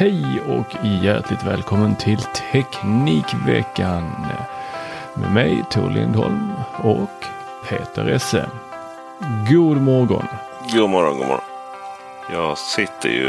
Hej och hjärtligt välkommen till Teknikveckan. Med mig Tor Lindholm och Peter Esse. God morgon. God morgon, god morgon. Jag sitter ju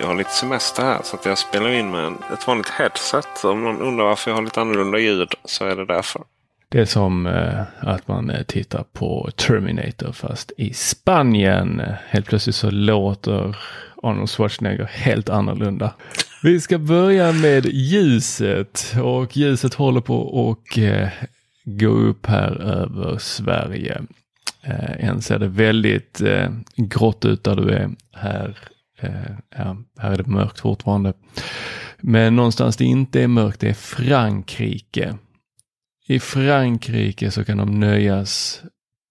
jag har lite semester här så att jag spelar in med ett vanligt headset. Om någon undrar varför jag har lite annorlunda ljud så är det därför. Det är som eh, att man eh, tittar på Terminator fast i Spanien. Helt plötsligt så låter Arnold Schwarzenegger helt annorlunda. Vi ska börja med ljuset och ljuset håller på att eh, gå upp här över Sverige. Eh, än ser det väldigt eh, grått ut där du är. Här, eh, ja, här är det mörkt fortfarande. Men någonstans det inte är mörkt, det är Frankrike. I Frankrike så kan de nöjas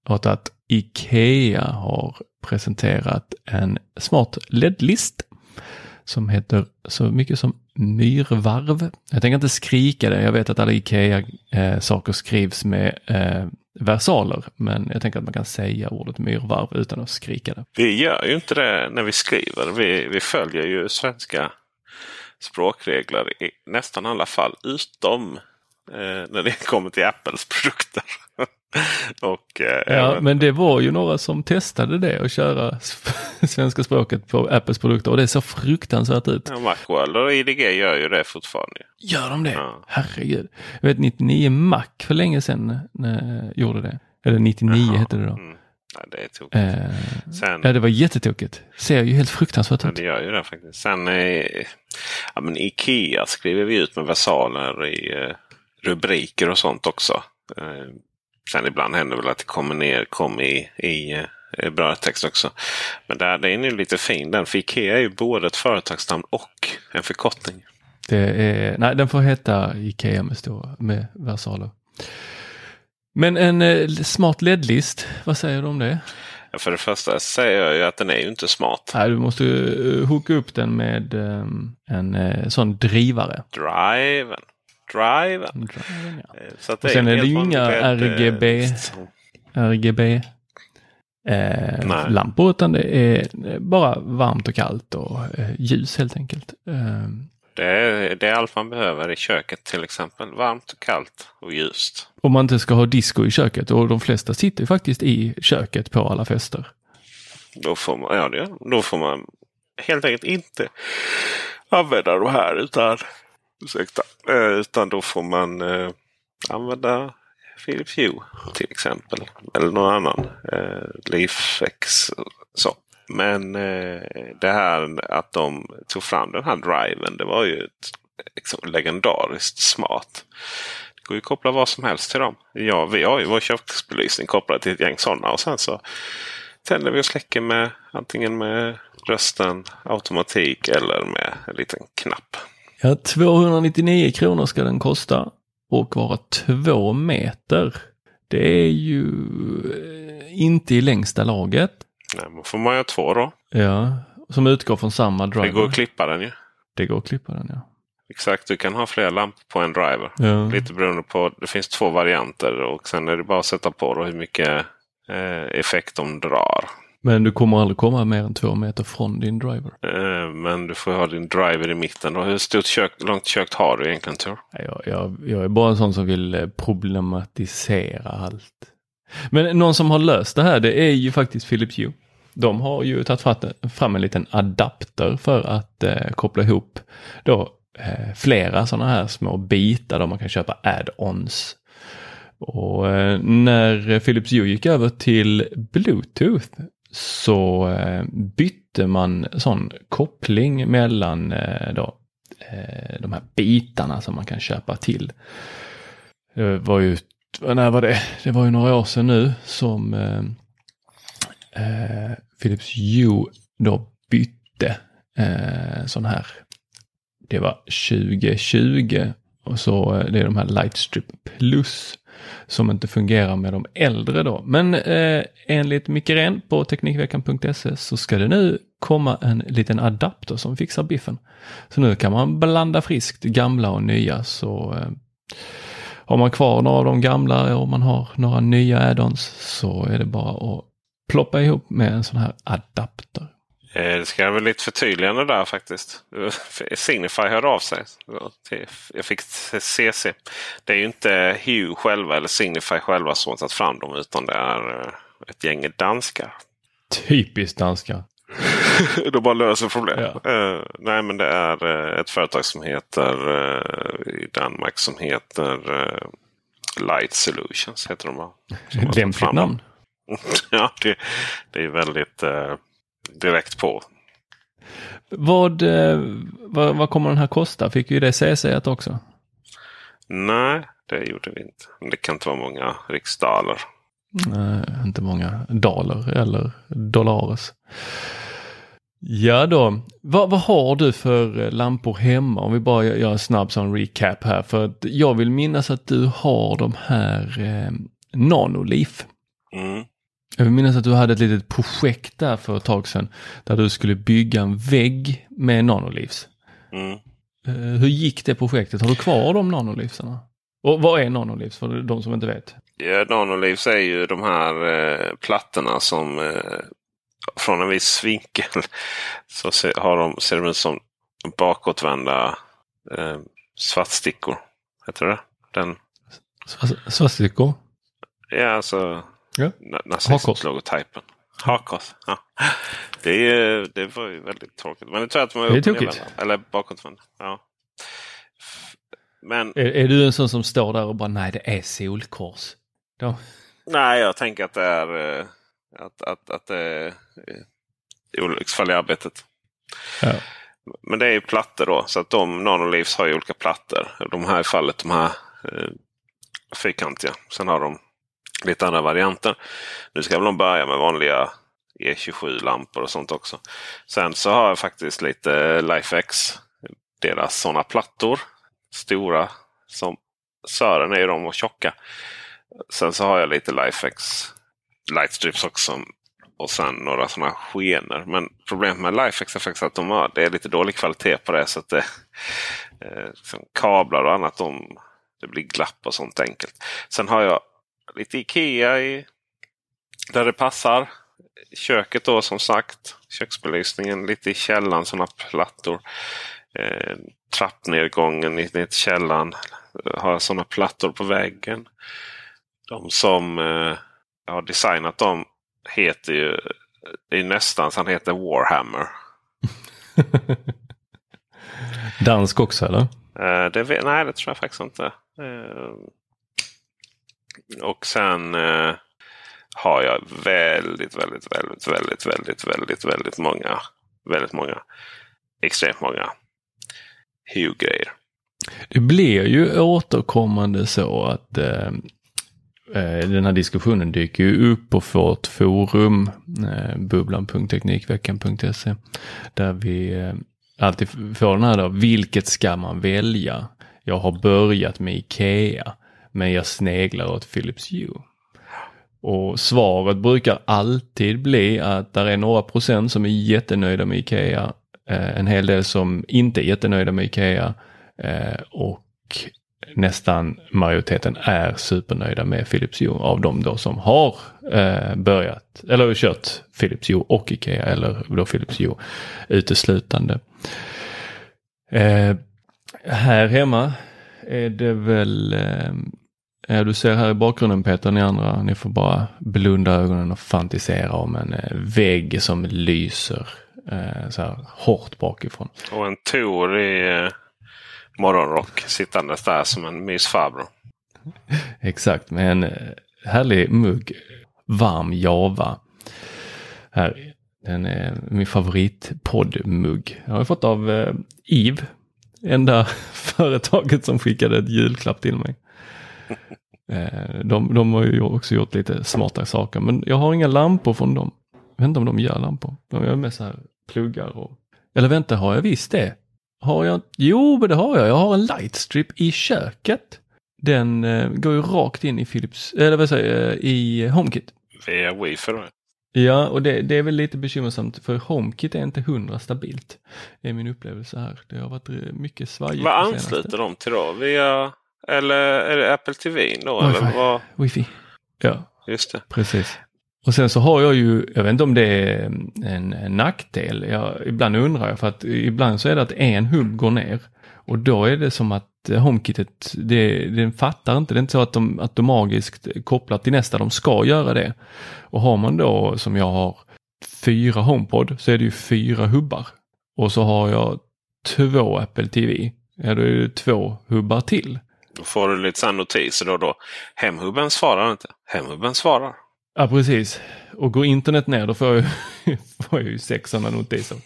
åt att Ikea har presenterat en smart LED-list som heter så mycket som myrvarv. Jag tänker inte skrika det. Jag vet att alla Ikea-saker eh, skrivs med eh, versaler, men jag tänker att man kan säga ordet myrvarv utan att skrika det. Vi gör ju inte det när vi skriver. Vi, vi följer ju svenska språkregler i nästan alla fall utom eh, när det kommer till Apples produkter. och, eh, Ja, även- men det var ju några som testade det och köra svenska språket på Apples produkter och det såg fruktansvärt ut. Ja, Macworld och IDG gör ju det fortfarande. Gör de det? Ja. Herregud. Jag vet 99 Mac för länge sedan när jag gjorde det. Eller 99 Jaha. hette det då. Mm. Nej, det är tokigt. Eh, Sen, ja, det var jättetokigt. Ser ju helt fruktansvärt ja, ut. det gör ju det faktiskt. Sen eh, ja, men Ikea skriver vi ut med versaler i eh, rubriker och sånt också. Eh, sen ibland händer väl att det kommer ner kom i, i eh, brödtext också. Men där, den är ju lite fin den. För Ikea är ju både ett företagsnamn och en förkortning. Det är, nej, den får heta Ikea med, stora, med versaler. Men en eh, smart LED-list, vad säger du om det? Ja, För det första säger jag ju att den är ju inte smart. Nej, du måste uh, hooka upp den med ehm, en eh, sån drivare. Driven. Driven. Driven, ja. Eh, Så att Och sen är det ju inga eh, RGB. RGB eh, Nej. lampor utan det är eh, bara varmt och kallt och eh, ljus helt enkelt. Eh, Det är, det är allt man behöver i köket till exempel. Varmt och kallt och ljust. om man inte ska ha disco i köket och de flesta sitter faktiskt i köket på alla fester. Då får man, ja, det, då får man helt enkelt inte använda de här utan, ursäkta, eh, utan då får man eh, använda Philips Hue till exempel. Eller någon annan. Eh, Leafex. Så. Men eh, det här att de tog fram den här driven. Det var ju ett, liksom, legendariskt smart. Det går ju att koppla vad som helst till dem. Ja, vi har ju vår köksbelysning kopplad till ett gäng sådana. Och sen så tänder vi och släcker med antingen med rösten, automatik eller med en liten knapp. Ja, 299 kronor ska den kosta och vara två meter. Det är ju eh, inte i längsta laget. Nej, då får man göra två då. Ja, som utgår från samma driver. Det går att klippa den ju. Det går att klippa den ja. Exakt, du kan ha flera lampor på en driver. ja. Lite beroende på, det finns två varianter och sen är det bara att sätta på då hur mycket eh, effekt de drar. Men du kommer aldrig komma mer än två meter från din driver. Eh, men du får ha din driver i mitten. Hur stort kök, långt kök har du egentligen Tor? Jag, jag, jag är bara en sån som vill eh, problematisera allt. Men någon som har löst det här det är ju faktiskt Philips Hue. De har ju tagit fram- fram en liten adapter för att eh, koppla ihop då, eh, flera sådana här små bitar där man kan köpa add-ons. Och eh, när Philips Hue gick över till Bluetooth så eh, bytte man sån koppling mellan eh, då, eh, de här bitarna som man kan köpa till. Det var ju, när var det? Det var ju några år sedan nu som eh, Philips Hue då bytte eh, sån här. Det var 2020 och så det är de här Lightstrip Plus som inte fungerar med de äldre då. Men eh, enligt Micke Ren på Teknikveckan.se så ska det nu komma en liten adapter som fixar biffen. Så nu kan man blanda friskt gamla och nya så eh, har man kvar några av de gamla och man har några nya add-ons så är det bara att ploppa ihop med en sån här adapter. Eh, det ska jag väl lite förtydligande där faktiskt. Signify hörde av sig. Jag fick CC. Det är ju inte Hue själva eller Signify själva som har tagit fram dem utan det är eh, ett gäng danskar. Typiskt danskar. De bara löser problem. Ja. Uh, nej men det är uh, ett företag som heter uh, i Danmark som heter Light Solutions. Heter de bara. Lämpligt namn. ja, det, det är väldigt direkt på. Vad, vad, vad kommer den här kosta? Fick ju det CC också? Nej, det gjorde vi inte. Det kan inte vara många riksdaler. Nej, inte många daler eller dollares. Ja då, vad, vad har du för eh, lampor hemma? Om vi bara gör en snabb sån recap här. För att jag vill minnas att du har de här eh, Nanolif. Mm. Jag vill minnas att du hade ett litet projekt där för ett tag sedan. Där du skulle bygga en vägg med Nanolivs. Mm. Eh, hur gick det projektet? Har du kvar de Nanolivsarna? Och vad är Nanolivs för de som inte vet? Ja, Nanolivs är ju de här eh, plattorna som eh, från en viss vinkel så ser, har de, ser de ut som bakåtvända eh, svartstickor. Heter det Den... Svartstickor? Ja, alltså ja. nazistlogotypen. Hakkors. Ja. Det, är, det var ju väldigt tråkigt. Men det tror jag att de är, det är Eller bakåtvända. Ja. Men... Är, är, du en sån som står där och bara nej det är solkors? Då... Nej, jag tänker att det är eh, att, att, att det är olycksfall i arbetet. Ja. Men det är ju plattor då. Så att de Nanolivs har ju olika plattor. De här i fallet de här eh, fyrkantiga. Sen har de lite andra varianter. Nu ska de börja med vanliga E27-lampor och sånt också. Sen så har jag faktiskt lite LifeX. Deras sådana plattor. Stora som Sören är ju de och tjocka. Sen så har jag lite LifeX lightstrips också. Och sen några sådana skenor. Men problemet med Lifex är faktiskt att de har, det är lite dålig kvalitet på det. så att det, eh, liksom Kablar och annat, de, det blir glapp och sånt enkelt. Sen har jag lite Ikea i, där det passar. Köket då som sagt. Köksbelysningen lite i källaren, sådana plattor. Eh, trappnedgången ner till källaren. Har sådana plattor på väggen. De som eh, har designat dem heter ju det är nästan så han heter Warhammer. Dansk också eller? Uh, det, nej, det tror jag faktiskt inte. Uh, och sen eh, har jag väldigt, väldigt, väldigt, väldigt, väldigt, väldigt, väldigt många, väldigt många, extremt många Hue-grejer. Det blir ju återkommande så att eh, eh, den här diskussionen dyker ju upp på vårt forum, eh, bubblan.teknikveckan.se, där vi eh, alltid får den här då, vilket ska man välja? Jag har börjat med Ikea, men jag sneglar åt Philips Hue. Och svaret brukar alltid bli att där är några procent som är jättenöjda med Ikea, eh, en hel del som inte är jättenöjda med Ikea eh, och nästan majoriteten är supernöjda med Philips Hue av de då som har eh, börjat eller kört Philips Hue och Ikea eller då Philips Hue uteslutande. Eh, här hemma är det väl, eh, du ser här i bakgrunden Peter, ni andra, ni får bara blunda ögonen och fantisera om en eh, vägg som lyser eh, så här hårt bakifrån. Och en Tor i eh, morgonrock sittandes där som en mysfarbror. Exakt, med en eh, härlig mugg varm java. Här, den är min favoritpoddmugg. Jag har fått av eh, Eve, enda företaget som skickade ett julklapp till mig. Eh, de, de har ju också gjort lite smarta saker, men jag har inga lampor från dem. vet inte om de gör lampor. De gör med så här pluggar och... Eller vänta, har jag visst det? Har jag? Jo, men det har jag. Jag har en lightstrip i köket. Den eh, går ju rakt in i Philips, eller vad säger jag, i HomeKit. Via wifi då? Ja, och det, det är väl lite bekymmersamt för HomeKit är inte hundra stabilt. Det är min upplevelse här. Det har varit eh, mycket svajigt. Vad ansluter de till då? Via, eller är det Apple TV då? Wifi. Eller vad? Wifi. Ja, Just det. precis. Och sen så har jag ju, jag vet inte om det är en, en nackdel. Jag, ibland undrar jag för att ibland så är det att en hubb går ner. Och då är det som att HomeKitet, det, den fattar inte. Det är inte så att de automatiskt kopplar till nästa, de ska göra det. Och har man då som jag har fyra HomePod så är det ju fyra hubbar. Och så har jag två Apple TV. Ja, då är det två hubbar till. Då får du lite sån notiser då och då. Hemhubben svarar inte. Hemhubben svarar. Ja, precis. Och går internet ner då får jag, ju- får jag ju sex sådana notiser.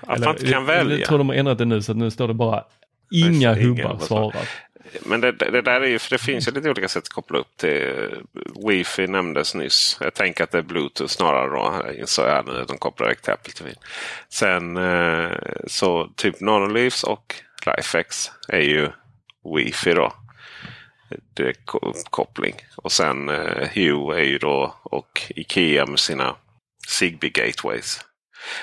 Att man inte kan välja. Jag tror de har ändrat det nu så att nu står det bara inga Ingen hubbar svarar. Men det, det, det där är ju, för det finns ju lite olika sätt att koppla upp till. Wifi nämndes nyss. Jag tänker att det är Bluetooth snarare då. Insåg jag nu att de kopplar direkt till Apple TV. Sen eh, så typ Nanoleafs och Lifex är ju Wifi då. Det är koppling. Och sen eh, Hue är ju då och Ikea med sina Zigbee Gateways.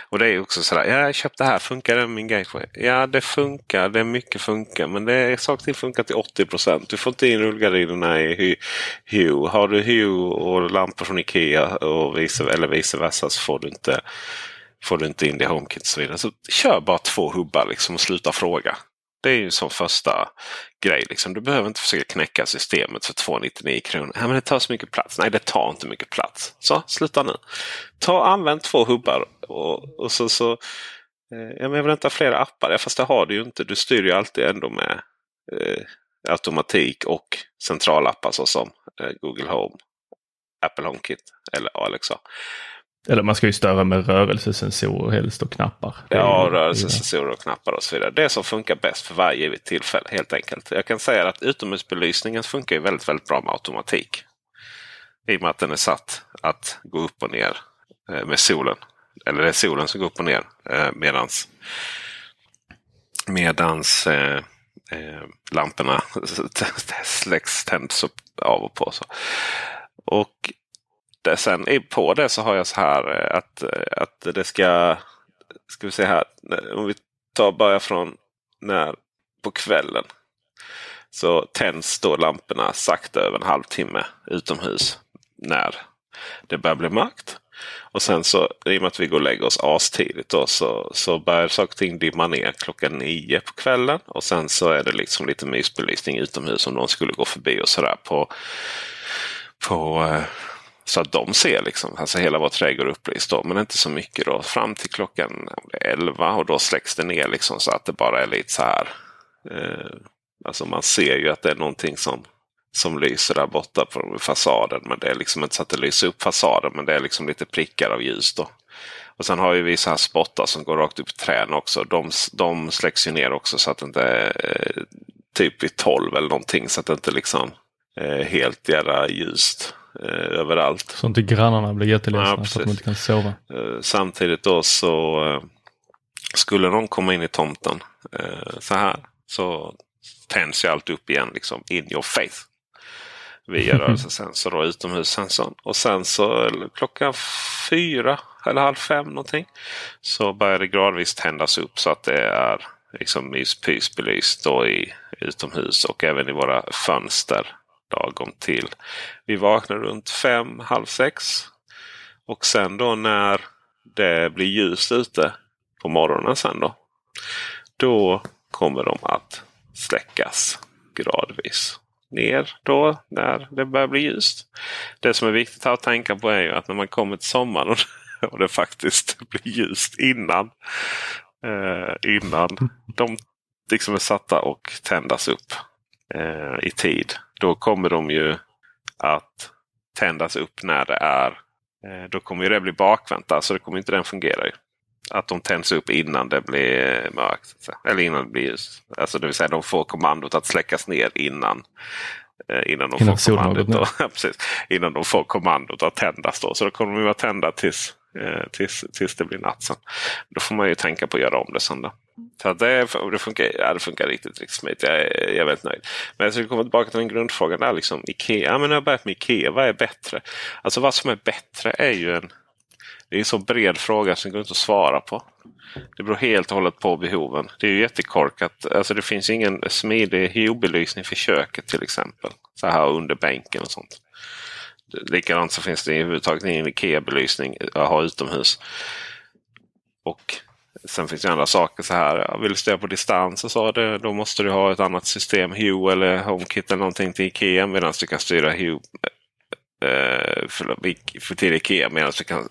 Och det är ju också sådär, ja, jag köpte det här, funkar det med min gateway? Ja, det funkar, det är mycket funkar, men det är saker till funkar till 80% Du får inte in rullgardinerna i Hue. Har du Hue och lampor från Ikea och vice, eller vice versa så får du inte, får du inte in det i HomeKit och så vidare. Så kör bara två hubbar liksom och sluta fråga. Det är ju som första grej. Liksom. Du behöver inte försöka knäcka systemet för 299 kronor. Ja, men det tar så mycket plats. Nej, det tar inte mycket plats. Så, sluta nu. Ta använd två hubbar och, och så, så eh, ja, men jag vill inte ha flera appar. Ja, fast det har du ju inte. Du styr ju alltid ändå med eh, automatik och centralappar såsom eh, Google Home, Apple HomeKit eller Alexa. Eller man ska ju störa med rörelsesensorer helst och knappar. Ja, rörelsesensorer och knappar och så vidare. Det som funkar bäst för varje givet tillfälle helt enkelt. Jag kan säga att utomhusbelysningen funkar ju väldigt, väldigt bra med automatik. I och med att den är satt att gå upp och ner eh, med solen. Eller det är solen som går upp och ner eh, medans, medans eh, eh, lamporna släcks, tänds upp av och på. Så. Och det, sen på det så har jag så här eh, att, eh, att det ska ska vi se här. Om vi tar börjar från när på kvällen. Så tänds då lamporna sakta över en halvtimme utomhus. När det börjar bli mörkt. Och sen så i och med att vi går och lägger oss astidigt då, så, så börjar saker och ting dimma ner klockan nio på kvällen. Och sen så är det liksom lite mysbelysning utomhus om någon skulle gå förbi och sådär på, på eh, så att de ser liksom, alltså hela vår trädgård upplyst då, men inte så mycket då. Fram till klockan 11 och då släcks det ner liksom så att det bara är lite så här. Eh, alltså man ser ju att det är någonting som, som lyser där borta på fasaden. Men det är liksom inte så att det lyser upp fasaden, men det är liksom lite prickar av ljus då. Och sen har ju vi så här spottar som går rakt upp i träden också. De, de släcks ju ner också så att det inte är eh, typ vid 12 eller någonting. Så att det inte liksom är helt jävla ljust överallt. Så inte grannarna blir jätteledsna Ja, för att de inte kan sova. Eh, Samtidigt då så eh, skulle någon komma in i tomten eh, så här så tänds ju allt upp igen liksom in your face. Via rörelsesensor och utomhussensorn. Och sen så eh, klockan fyra eller halv fem någonting. Så börjar det gradvis tändas upp så att det är liksom myspysbelyst då i utomhus och även i våra fönster. Lagom till. Vi vaknar runt fem, halv sex. Och sen då när det blir ljust ute på morgonen sen då. Då kommer de att släckas gradvis ner då när det börjar bli ljust. Det som är viktigt att tänka på är ju att när man kommer till sommaren och, det faktiskt blir ljust innan, eh, innan de liksom är satta och tändas upp eh, i tid. Då kommer de ju att tändas upp när det är Eh, Då kommer ju det bli bakvänt. Alltså det kommer inte den fungera. Ju. Att de tänds upp innan det blir mörkt. så att. Eller innan det blir ljust. Alltså det vill säga de får kommandot att släckas ner innan Eh, innan, de innan får kommandot, då, precis, innan de får kommandot att tändas. Då. Så då kommer de vara tända tills, Eh, tills, tills det blir natt. Sen. Då får man ju tänka på att göra om det sen. Då. Så det, det, funkar, ja, det funkar riktigt, riktigt smidigt. Jag, är, jag är väldigt nöjd. Men jag ska komma tillbaka till den grundfrågan. Där, liksom, Ikea. Ja, men jag har börjat med Ikea. Vad är bättre? Alltså vad som är bättre är ju en det är en så bred fråga som går inte att svara på. Det beror helt och hållet på behoven. Det är ju jättekorkat. Alltså det finns ingen smidig huebelysning för köket till exempel. Så här under bänken och sånt. Likadant så finns det överhuvudtaget ingen IKEA-belysning att ha utomhus. Och Sen finns det andra saker så här. Vill du styra på distans och så, det, då måste du ha ett annat system. Hue eller HomeKit eller någonting till Ikea. Medan du kan styra Hue Eh, för, till Ikea medan du kan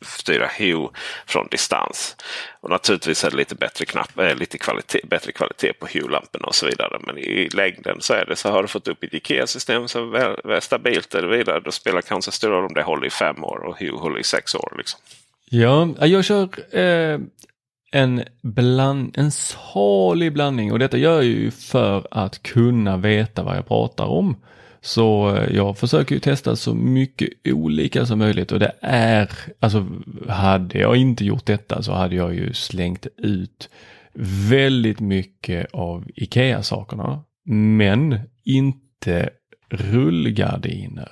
styra Hue från distans. Och Naturligtvis är det lite bättre, knapp, äh, lite kvalitet, bättre kvalitet på Hue-lamporna och så vidare. Men i längden så är det så har du fått upp ett Ikea-system som är stabilt eller vidare. Då spelar kanske stor roll om det håller i fem år och Hue håller i sex år. Liksom. Ja, jag kör eh, en, bland, en salig blandning och detta gör jag ju för att kunna veta vad jag pratar om. Så eh, jag försöker ju testa så mycket olika som möjligt och det är, alltså hade jag inte gjort detta så hade jag ju slängt ut väldigt mycket av IKEA-sakerna. Men inte rullgardiner.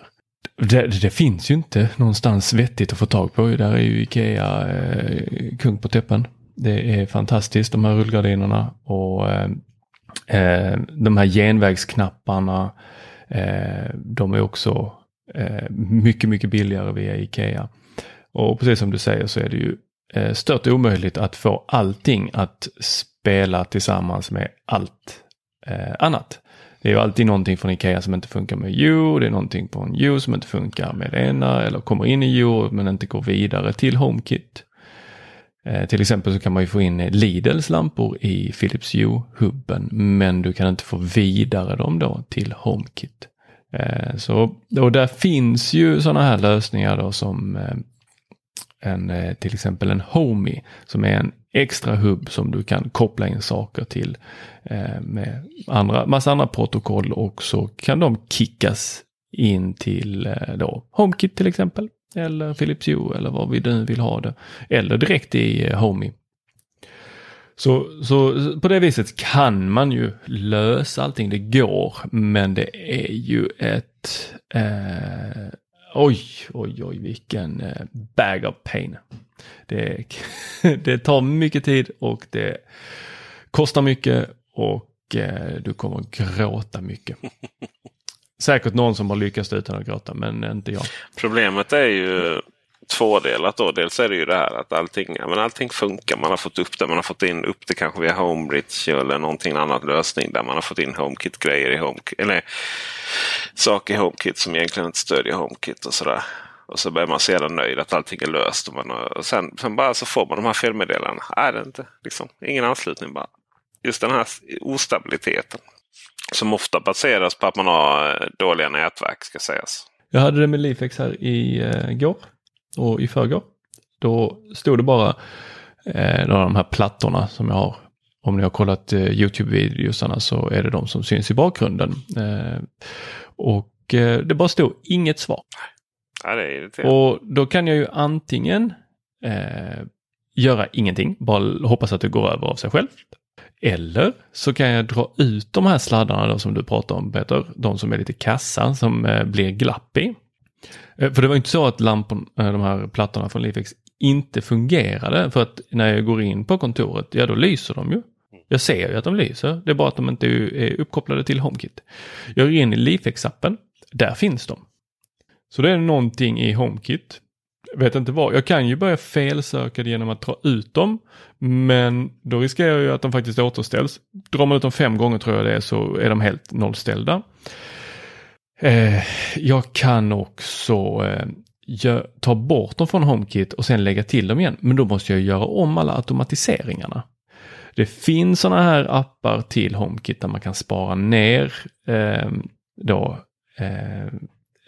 Det, det, finns ju inte någonstans vettigt att få tag på. Där är ju Ikea eh, kung på täppen. Det är fantastiskt de här rullgardinerna och eh, eh de här genvägsknapparna Eh, Eh, de är också eh, mycket, mycket billigare via Ikea. Och precis som du säger så är det ju eh, stört omöjligt att få allting att spela tillsammans med allt eh, annat. Det är ju alltid någonting från Ikea som inte funkar med You, det är någonting från You som inte funkar med det ena eller kommer in i You men inte går vidare till HomeKit. Eh, till exempel så kan man ju få in Lidls lampor i Philips Hue-hubben men du kan inte få vidare dem då till HomeKit. Eh, så, och där finns ju sådana här lösningar då som eh, en, till exempel en Homey som är en extra hubb som du kan koppla in saker till med andra, massa andra protokoll och så kan de kickas in till då HomeKit till exempel eller Philips Hue eller vad vi nu vill ha det. Eller direkt i eh, Homey. Så, så på det viset kan man ju lösa allting. Det går, men det är ju ett eh, Oj, oj, oj, vilken eh, bag of pain. Det, det tar mycket tid och det kostar mycket och eh, du kommer gråta mycket. Säkert någon som har lyckats utan att gråta, men inte jag. Problemet är ju tvådelat. Då. Dels är det ju det här att allting, men allting funkar. Man har fått upp det. Man har fått in upp det kanske via Homebridge eller någonting annat lösning där man har fått in HomeKit-grejer i HomeKit. Eller saker i HomeKit som egentligen inte stödjer HomeKit och sådär. Och så blir man så jävla nöjd att allting är löst. Och, man, och sen, sen bara så får man de här felmeddelandena. Är det inte liksom, ingen anslutning bara. Just den här ostabiliteten. Som ofta baseras på att man har eh, dåliga nätverk ska sägas. Jag hade det med Lifex här i uh, går och i förrgår. Då stod det bara eh, de här plattorna som jag har. Om ni har kollat eh, Youtube-videosarna så är det de som syns i bakgrunden. Eh, och eh, det bara stod inget svar. Ja, det är och då kan jag ju antingen eh, göra ingenting, bara hoppas att det går över av sig själv. Eller så kan jag dra ut de här sladdarna då som du pratar om Peter, de som är lite kassa som eh, blir glapp i. Eh, för det var inte så att lamporna, eh, de här plattorna från Lifex inte fungerade för att när jag går in på kontoret, ja då lyser de ju. Jag ser ju att de lyser, det är bara att de inte är uppkopplade till HomeKit. Jag går in i Lifex-appen, där finns de. Så det är någonting i HomeKit vet inte vad. Jag kan ju börja felsöka det genom att dra ut dem. Men då riskerar jag ju att de faktiskt återställs. Drar man ut dem fem gånger tror jag det är så är de helt nollställda. Eh, jag kan också eh, ta bort dem från HomeKit och sen lägga till dem igen. Men då måste jag göra om alla automatiseringarna. Det finns sådana här appar till HomeKit där man kan spara ner eh, då eh,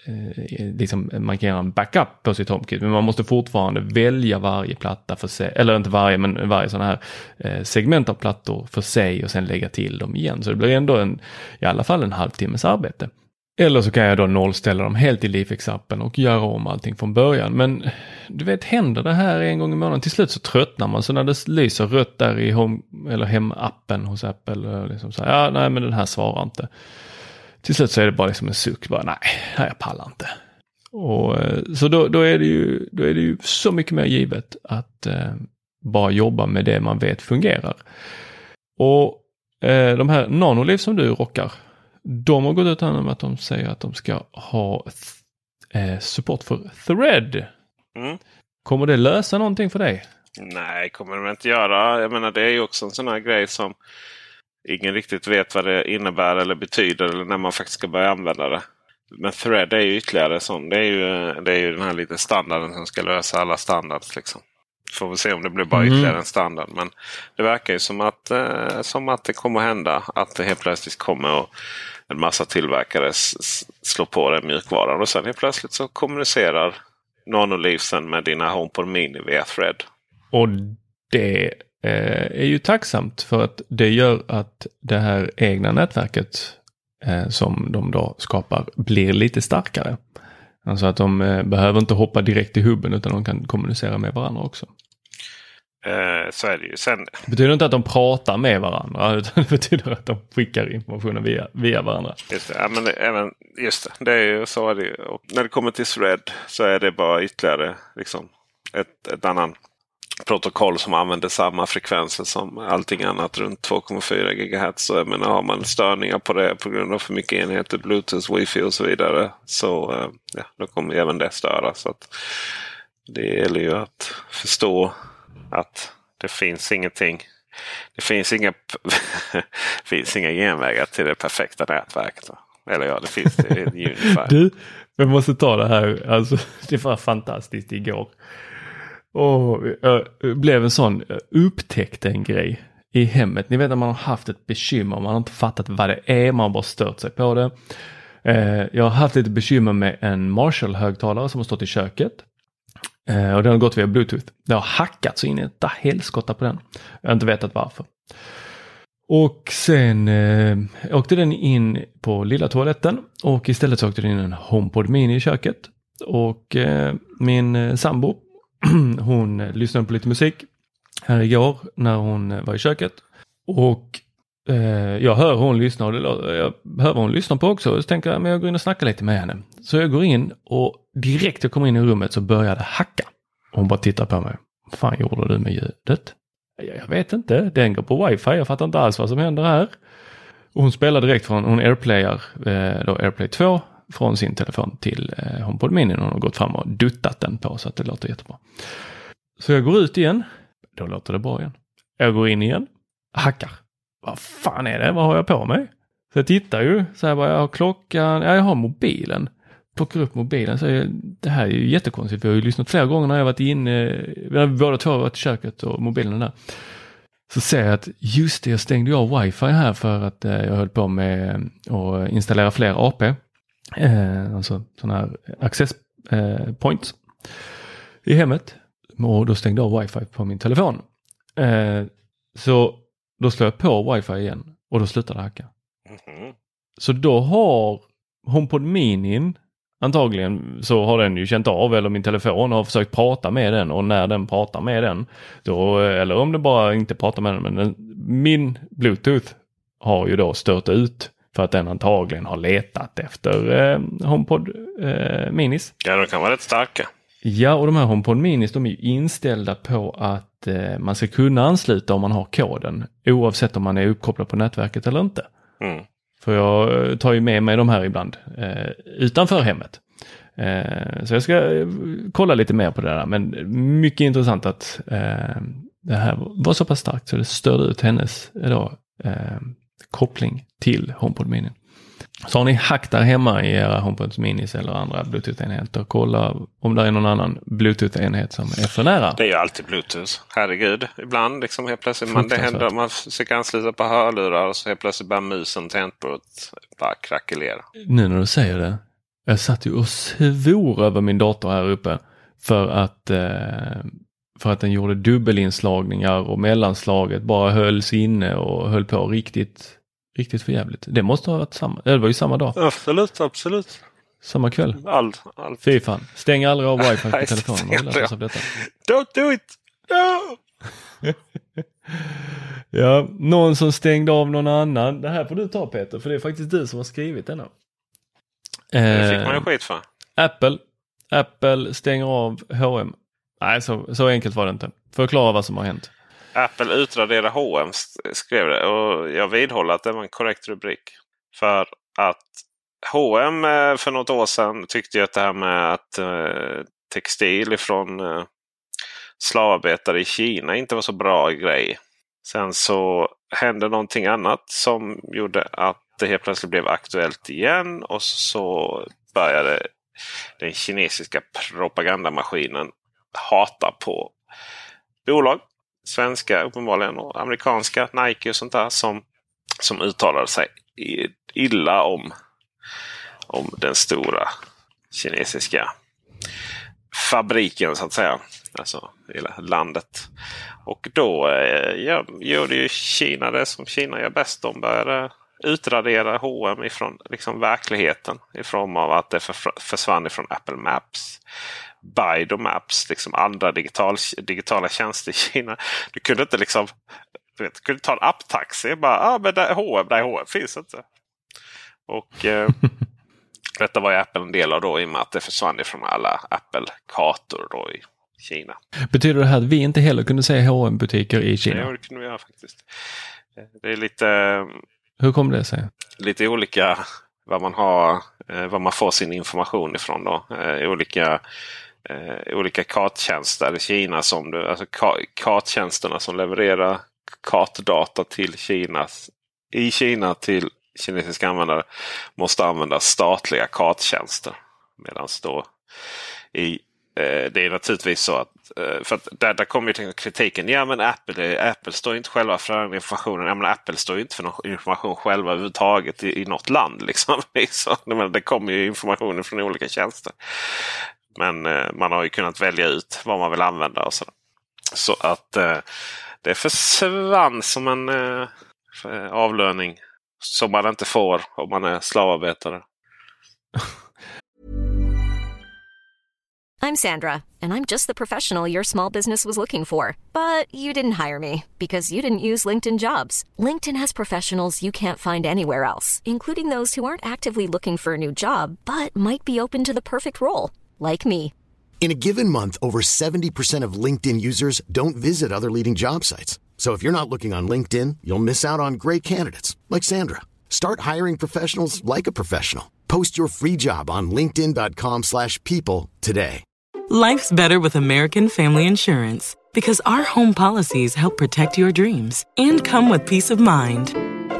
Eh, eh, liksom man kan göra en backup på sitt HomeKit. Men man måste fortfarande välja varje platta för sig, eller inte varje, men varje sån här eh, segment av plattor för sig och sen lägga till dem igen. Så det blir ändå en, i alla fall en halvtimmes arbete. Eller så kan jag då nollställa dem helt i Leafex-appen och göra om allting från början. Men du vet, händer det här en gång i månaden, till slut så tröttnar man. Så när det lyser rött där i home, eller hemappen hos Apple, eh, liksom så här, ja nej men den här svarar inte. Till slut så är det bara liksom en suck, bara nej, jag pallar inte. Och, eh, så då, då, är det ju, då är det ju så mycket mer givet att eh, bara jobba med det man vet fungerar. Och eh, de här nanoliv som du rockar, de har gått ut med att de säger att de ska ha eh, support för thread. Mm. Kommer det lösa någonting för dig? Nej, kommer de inte göra. Jag menar det är ju också en sån här grej som ingen riktigt vet vad det innebär eller betyder eller när man faktiskt ska börja använda det. Men Thread är ju ytterligare sån. Det är ju, det är ju den här lite standarden som ska lösa alla standards. Liksom. Får vi se om det blir bara Mm. ytterligare en standard. Men det verkar ju som att, eh, som att det kommer hända. Att det helt plötsligt kommer och en massa tillverkare slår på den mjukvaran. Och sen helt plötsligt så kommunicerar Nanolivsen med dina HomePod Mini via Thread. Och det är ju tacksamt för att det gör att det här egna nätverket eh, som de då skapar blir lite starkare. Alltså att de eh, behöver inte hoppa direkt i hubben utan de kan kommunicera med varandra också. Eh, så är det ju. Sen, Det betyder inte att de pratar med varandra utan det betyder att de skickar informationen via, via varandra. Just det, ja, men det, även, just det, det är ju så. Är det, ju. och när det kommer till Thread så är det bara ytterligare liksom, ett, ett annan protokoll som använder samma frekvenser som allting annat runt 2,4 GHz. Så jag menar, har man störningar på det på grund av för mycket enheter, Bluetooth, Wi-Fi och så vidare. Så eh, ja, då kommer även det störa. Så det gäller ju att förstå att det finns ingenting. Det finns inga, finns inga genvägar till det perfekta nätverket. Eller ja, det finns det Unify. Du, jag måste ta det här. Alltså, det var fantastiskt igår. Och jag blev en sån, eh, upptäckte en grej i hemmet. Ni vet när man har haft ett bekymmer, man har inte fattat vad det är, man har bara stört sig på det. Eh, jag har haft lite bekymmer med en Marshall-högtalare som har stått i köket. Och den har gått via Bluetooth. Det har hackat så in i ett helskotta på den. Jag har inte vetat varför. Och sen eh, åkte den in på lilla toaletten och istället så åkte den in en HomePod Mini i köket. Och eh, min eh, sambo, hon lyssnade på lite musik här igår när hon var i köket. Och eh, jag hör hon lyssna och det, jag hör vad hon lyssnar på också. Så tänker jag, men jag går in och snackar lite med henne. Så jag går in och direkt jag kommer in i rummet så börjar det hacka. Hon bara tittar på mig. Vad fan gjorde du med ljudet? Jag jag vet inte, den går på wifi, jag fattar inte alls vad som händer här. Och hon spelar direkt från, hon airplayar eh, då airplay 2 från sin telefon till eh, HomePod Mini. Hon har gått fram och duttat den på så att det låter jättebra. Så jag går ut igen, då låter det bra igen. Jag går in igen, hackar. Vad fan är det, vad har jag på mig? Så jag tittar ju, så här bara, jag har klockan, ja jag har mobilen. Plockar upp mobilen, så jag, det här är ju jättekonstigt. Vi har ju lyssnat flera gånger när jag varit inne, vi båda två har varit i köket och mobilen är där. Så ser jag att just det, jag stängde ju av wifi här för att eh, jag höll på med att installera fler AP. Eh, alltså sådana här access eh, points i hemmet. Och då stängde jag av wifi på min telefon. Eh, så då slår jag på wifi igen och då slutar det hacka. Mhm. Så då har HomePod Minin antagligen så har den ju känt av eller min telefon har försökt prata med den och när den pratar med den då eller om det bara inte pratar med den men den, min Bluetooth har ju då stört ut för att den antagligen har letat efter eh, HomePod eh, Minis. Ja, de kan vara rätt starka. Ja, och de här HomePod Minis de är ju inställda på att eh, man ska kunna ansluta om man har koden oavsett om man är uppkopplad på nätverket eller inte. Mm. För jag eh, tar ju med mig de här ibland eh, utanför hemmet. Eh, så jag ska eh, kolla lite mer på det där. Men mycket intressant att eh, det här var så pass starkt så det störde ut hennes då, koppling till HomePod Mini. Så har ni hack där hemma i era HomePod Minis eller andra Bluetooth-enheter, kolla om det är någon annan Bluetooth-enhet som är för nära. Det är ju alltid Bluetooth. Herregud. Ibland liksom helt plötsligt man, det händer, man försöker ansluta på hörlurar och så helt plötsligt börjar musen tangentbordet bara krackelera. Nu när du säger det. Jag satt ju och svor över min dator här uppe. För att, eh, för att den gjorde dubbelinslagningar och mellanslaget bara hölls inne och höll på riktigt Riktigt för jävligt. Det måste ha varit samma, det var ju samma dag. Absolut, absolut. Samma kväll. Allt, allt. Fy fan. Stäng aldrig av wifi på telefonen. stäng Har vi lärt oss av detta. Don't do it! No! Ja, någon som stängde av någon annan. Det här får du ta Peter, för det är faktiskt du som har skrivit denna. Det fick man ju Eh, skit för. Apple. Apple stänger av H&M. Nej, så, så enkelt var det inte. Förklara vad som har hänt. Apple utraderar H&M skrev det och jag vidhåller att det var en korrekt rubrik. För att H&M för något år sedan tyckte ju att det här med att eh, textil ifrån eh, slavarbetare i Kina inte var så bra grej. Sen så hände någonting annat som gjorde att det helt plötsligt blev aktuellt igen. Och så började den kinesiska propagandamaskinen hata på bolag. Svenska uppenbarligen och amerikanska, Nike och sånt där. Som, som uttalade sig illa om, om den stora kinesiska fabriken så att säga. Alltså hela landet. Och då eh, ja, gjorde ju Kina det som Kina gör bäst. De började utradera H&M ifrån liksom, verkligheten. I form av att det försvann ifrån Apple Maps. Baidu Maps, liksom andra digital, digitala tjänster i Kina. Du kunde inte liksom du vet, kunde ta en apptaxi. Bara, ah, men där, H&M, nej H&M finns inte. Och eh, detta var ju Apple en del av då i och med att det försvann ifrån alla Apple-kartor då i Kina. Betyder det här att vi inte heller kunde se hm butiker i Kina? Ja, det kunde vi göra faktiskt. Det är lite, Hur kom det sig? lite olika vad man, har, eh, vad man får sin information ifrån. Då. Eh, Olika, eh, olika karttjänster i Kina. Som du, alltså karttjänsterna som levererar kartdata till Kina, i Kina till kinesiska användare måste använda statliga karttjänster. Medan då i eh, det är naturligtvis så att, eh, för att där, där kommer ju kritiken. Ja men Apple, Apple står inte själva för den informationen. Ja, men Apple står ju inte för någon information själva överhuvudtaget i, i något land. Liksom. liksom. Det kommer ju information från olika tjänster. Men eh, man har ju kunnat välja ut vad man vill använda. och Så, så att eh, det försvann som en eh, avlöning som man inte får om man är slavarbetare. I'm Sandra, and I'm just the professional your small business was looking for. But you didn't hire me because you didn't use LinkedIn jobs. LinkedIn has professionals you can't find anywhere else, including those who aren't actively looking for a new job but might be open to the perfect role, like me. In a given month, over 70% of LinkedIn users don't visit other leading job sites. So if you're not looking on LinkedIn, you'll miss out on great candidates like Sandra. Start hiring professionals like a professional. Post your free job on linkedin.com/people slash people today. Life's better with American Family Insurance because our home policies help protect your dreams and come with peace of mind.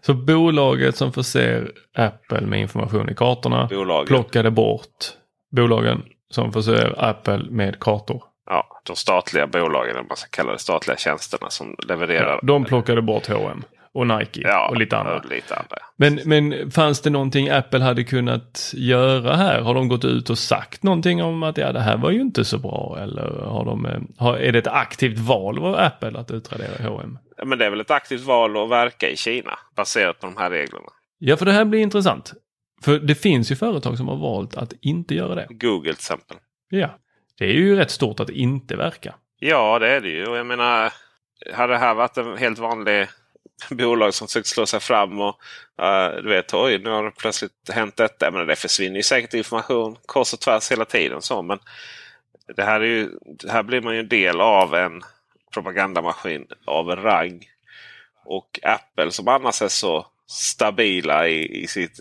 Så bolaget som förser Apple med information i kartorna Bolaget. plockade bort bolagen som förser Apple med kartor. ja, de statliga bolagen, eller man ska kalla det, statliga tjänsterna som levererar. De plockade bort H&M och Nike ja, och lite andra. och lite andra. Men, men fanns det någonting Apple hade kunnat göra här? Har de gått ut och sagt någonting om att ja, det här var ju inte så bra? Eller har de, eh, har, är det ett aktivt val av Apple att utradera H&M? Ja, Men det är väl ett aktivt val att verka i Kina baserat på de här reglerna. Ja, för det här blir intressant. För det finns ju företag som har valt att inte göra det. Google till exempel. Ja, det är ju rätt stort att inte verka. Ja, det är det ju. Och jag menar, hade det här varit en helt vanlig bolag som försökt slå sig fram och uh, du vet, oj, nu har det plötsligt hänt detta. Menar, det försvinner ju säkert information kors och tvärs hela tiden. Så, men det här, är ju, det här blir man ju en del av en propagandamaskin av rang. Och Apple som annars är så stabila i, i sitt,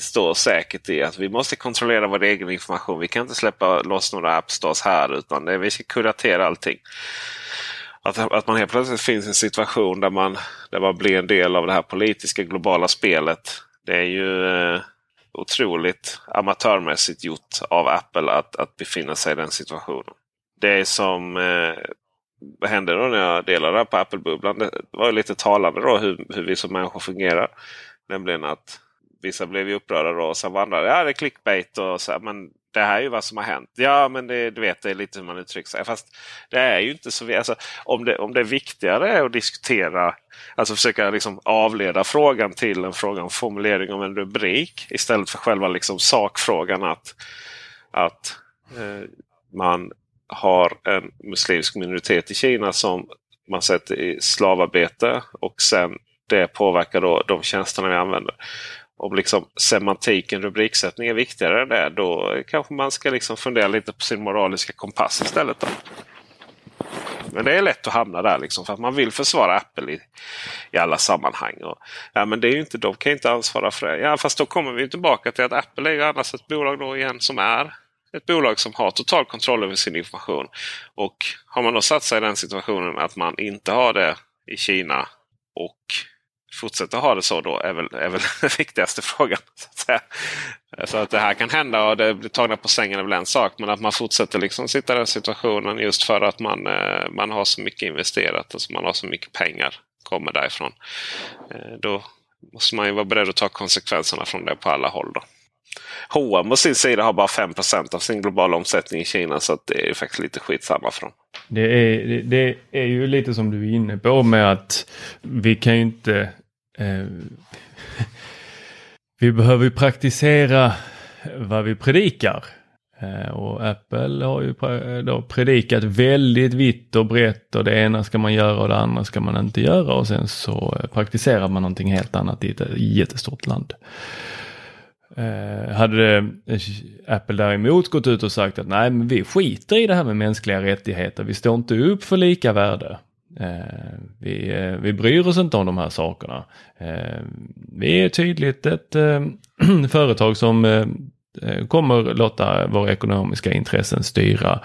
står säkert i att vi måste kontrollera vår egen information. Vi kan inte släppa loss några appstores här utan det, vi ska kuratera allting. Att, att man helt plötsligt finns i en situation där man, där man blir en del av det här politiska globala spelet. Det är ju, eh, otroligt amatörmässigt gjort av Apple att, att befinna sig i den situationen. Det som eh, vad hände då när jag delade det på Apple-bubblan? Det var lite talande då hur, hur vi som människor fungerar. Nämligen att vissa blev ju upprörda då och sen var andra ja det är clickbait. och så här, Men det här är ju vad som har hänt. Ja men det, du vet det är lite hur man uttrycker sig. Fast det är ju inte så. Alltså, om, det, om det är viktigare att diskutera, alltså försöka liksom avleda frågan till en fråga om formulering om en rubrik. Istället för själva liksom sakfrågan att, att eh, man har en muslimsk minoritet i Kina som man sätter i slavarbete och sen det påverkar då de tjänsterna vi använder. Om liksom semantiken, rubriksättning är viktigare än det, då kanske man ska liksom fundera lite på sin moraliska kompass istället. Då. Men det är lätt att hamna där liksom för att man vill försvara Apple i, i alla sammanhang. Och, ja, men det är ju inte, de kan inte ansvara för det. Ja, fast då kommer vi tillbaka till att Apple är ju annars ett bolag då igen som är ett bolag som har total kontroll över sin information. Och har man då satt sig i den situationen att man inte har det i Kina och fortsätter ha det så då är väl, är väl den viktigaste frågan. Så att, säga. så att det här kan hända och det blir tagna på sängen är väl en sak. Men att man fortsätter liksom sitta i den situationen just för att man, eh, man har så mycket investerat. Alltså man har så mycket pengar kommer därifrån. Eh, då måste man ju vara beredd att ta konsekvenserna från det på alla håll. Då. H&M å sin sida har bara 5% av sin globala omsättning i Kina. Så det är ju faktiskt lite skitsamma för dem. Det är, det, det är ju lite som du är inne på med att vi kan ju inte... Eh, vi behöver ju praktisera vad vi predikar. Eh, och Apple har ju eh, då predikat väldigt vitt och brett och det ena ska man göra och det andra ska man inte göra och sen så eh, praktiserar man någonting helt annat i ett eh, jättestort land. Eh, hade Apple däremot gått ut och sagt att nej, men vi skiter i det här med mänskliga rättigheter. Vi står inte upp för lika värde. Eh, vi, eh, vi bryr oss inte om de här sakerna. Eh, vi är tydligt ett företag som kommer låta våra ekonomiska intressen styra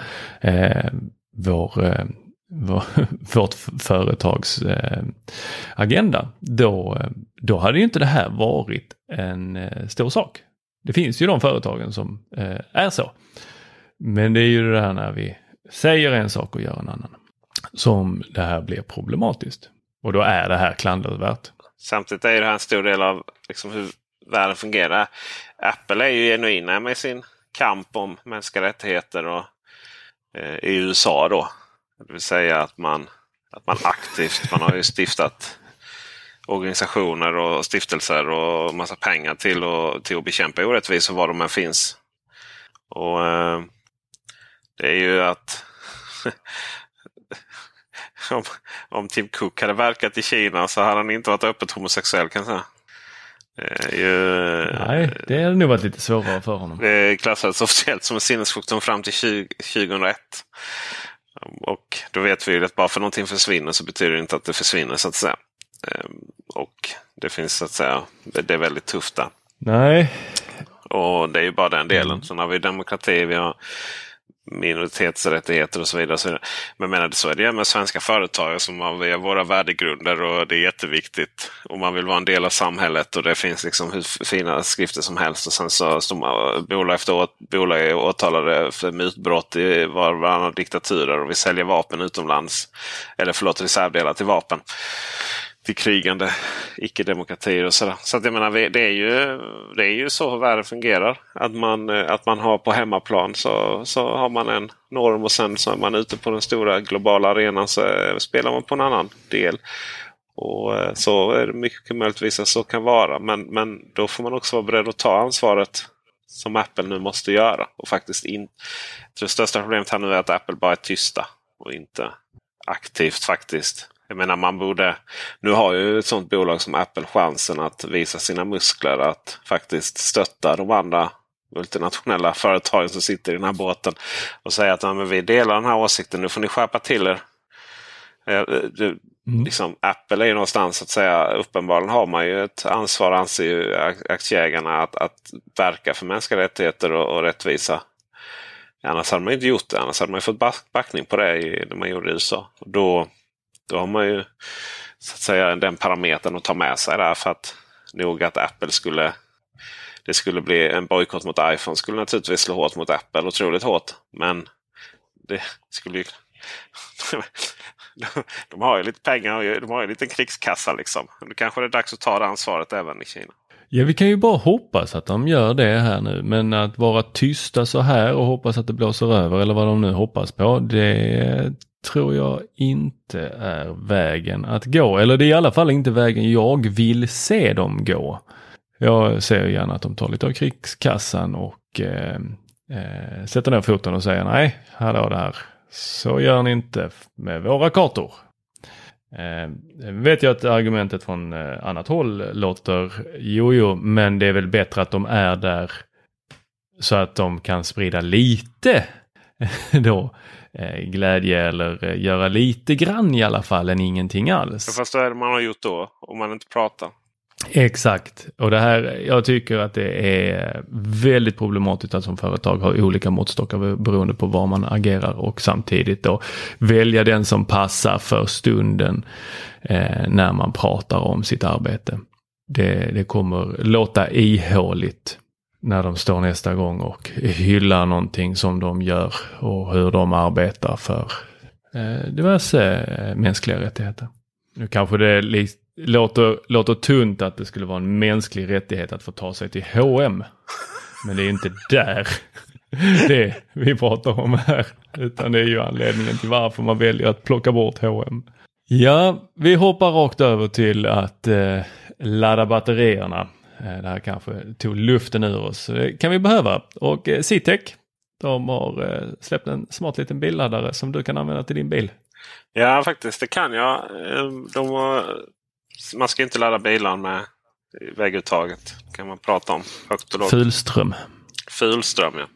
vår vår, vårt företags agenda, då, då hade inte det här varit en stor sak. Det finns ju de företagen som är så. Men det är ju det där när vi säger en sak och gör en annan som det här blir problematiskt. Och då är det här klandervärt. Samtidigt är det här en stor del av liksom, hur världen fungerar. Apple är ju genuina med sin kamp om mänskliga rättigheter och, eh, i USA. då. Det vill säga att man, att man aktivt, man har ju stiftat organisationer och stiftelser och massa pengar till, och, till att bekämpa orättvisor var de än finns. Och eh, Det är ju att om, om Tim Cook hade verkat i Kina så hade han inte varit öppet homosexuell kan jag säga. Ju, Nej, det hade nog varit lite svårare för honom. Det klassades officiellt som en sinnessjukdom fram till 20, 2001. Och då vet vi att bara för någonting försvinner så betyder det inte att det försvinner så att säga. Ehm, och det finns så att säga, det är väldigt tufft där. Nej. Och det är ju bara den delen. Mm. Sen har vi demokrati, vi har minoritetsrättigheter och så vidare. Och så vidare. Men menar, så är det med svenska företag som har vi har våra värdegrunder och det är jätteviktigt. Och man vill vara en del av samhället och det finns liksom hur fina skrifter som helst. Och sen så står man, bolag efter bolag är åtalade för mutbrott i var och varannan diktaturer och vi säljer vapen utomlands. Eller förlåt, reservdelar till vapen till krigande icke-demokratier och sådär. Så att jag menar, det är, ju, det är ju så världen fungerar. Att man, eh, att man har på hemmaplan så, så har man en norm och sen så är man ute på den stora globala arenan så eh, spelar man på en annan del. Och eh, Så är det mycket möjligtvis att så kan vara. Men, men då får man också vara beredd att ta ansvaret som Apple nu måste göra. Och faktiskt in, det största problemet här nu är att Apple bara är tysta och inte aktivt faktiskt jag menar man borde... Nu har ju ett sånt bolag som Apple chansen att visa sina muskler. Att faktiskt stötta de andra multinationella företagen som sitter i den här båten. Och säga att ja, men vi delar den här åsikten. Nu får ni skärpa till er. Du, mm. liksom, Apple är ju någonstans att säga. Uppenbarligen har man ju ett ansvar anser ju aktieägarna att, att verka för mänskliga rättigheter och, och rättvisa. Annars hade man inte gjort det. Annars hade man fått backning på det i, när man gjorde i USA. Och då, då har man ju så att säga den parametern att ta med sig där för att nog att Apple skulle det skulle bli en bojkott mot iPhone skulle naturligtvis slå hårt mot Apple. Otroligt hårt. Men det skulle ju... de har ju lite pengar. De har ju en liten krigskassa liksom. Nu kanske det är dags att ta det ansvaret även i Kina. Ja, vi kan ju bara hoppas att de gör det här nu. Men att vara tysta så här och hoppas att det blåser över eller vad de nu hoppas på. Det tror jag inte är vägen att gå. Eller det är i alla fall inte vägen jag vill se dem gå. Jag ser gärna att de tar lite av krigskassan och eh, eh, sätter ner foten och säger nej, hallå där. Så gör ni inte med våra kartor. Eh, vet jag att argumentet från eh, annat håll låter jo, jo, men det är väl bättre att de är där så att de kan sprida lite då eh, glädje eller eh, göra lite grann i alla fall än ingenting alls. Fast vad är det man har gjort då om man inte pratar? Exakt. Och det här, jag tycker att det är väldigt problematiskt att som företag ha olika måttstockar beroende på var man agerar och samtidigt då välja den som passar för stunden eh, när man pratar om sitt arbete. Det, det kommer låta ihåligt när de står nästa gång och hyllar någonting som de gör och hur de arbetar för eh, diverse eh, mänskliga rättigheter. Nu kanske det låter, låter tunt att det skulle vara en mänsklig rättighet att få ta sig till H&M. Men det är inte där det vi pratar om här. Utan det är ju anledningen till varför man väljer att plocka bort H&M. Ja, vi hoppar rakt över till att eh, ladda batterierna. Eh, det här kanske tog luften ur oss. Det kan vi behöva. Och eh, Citec, de har eh, släppt en smart liten billaddare som du kan använda till din bil. Ja, faktiskt. Det kan jag. Eh, de har man ska inte ladda bilar med vägguttaget. kan man prata om högt och lågt. Fulström. Fulström, ja.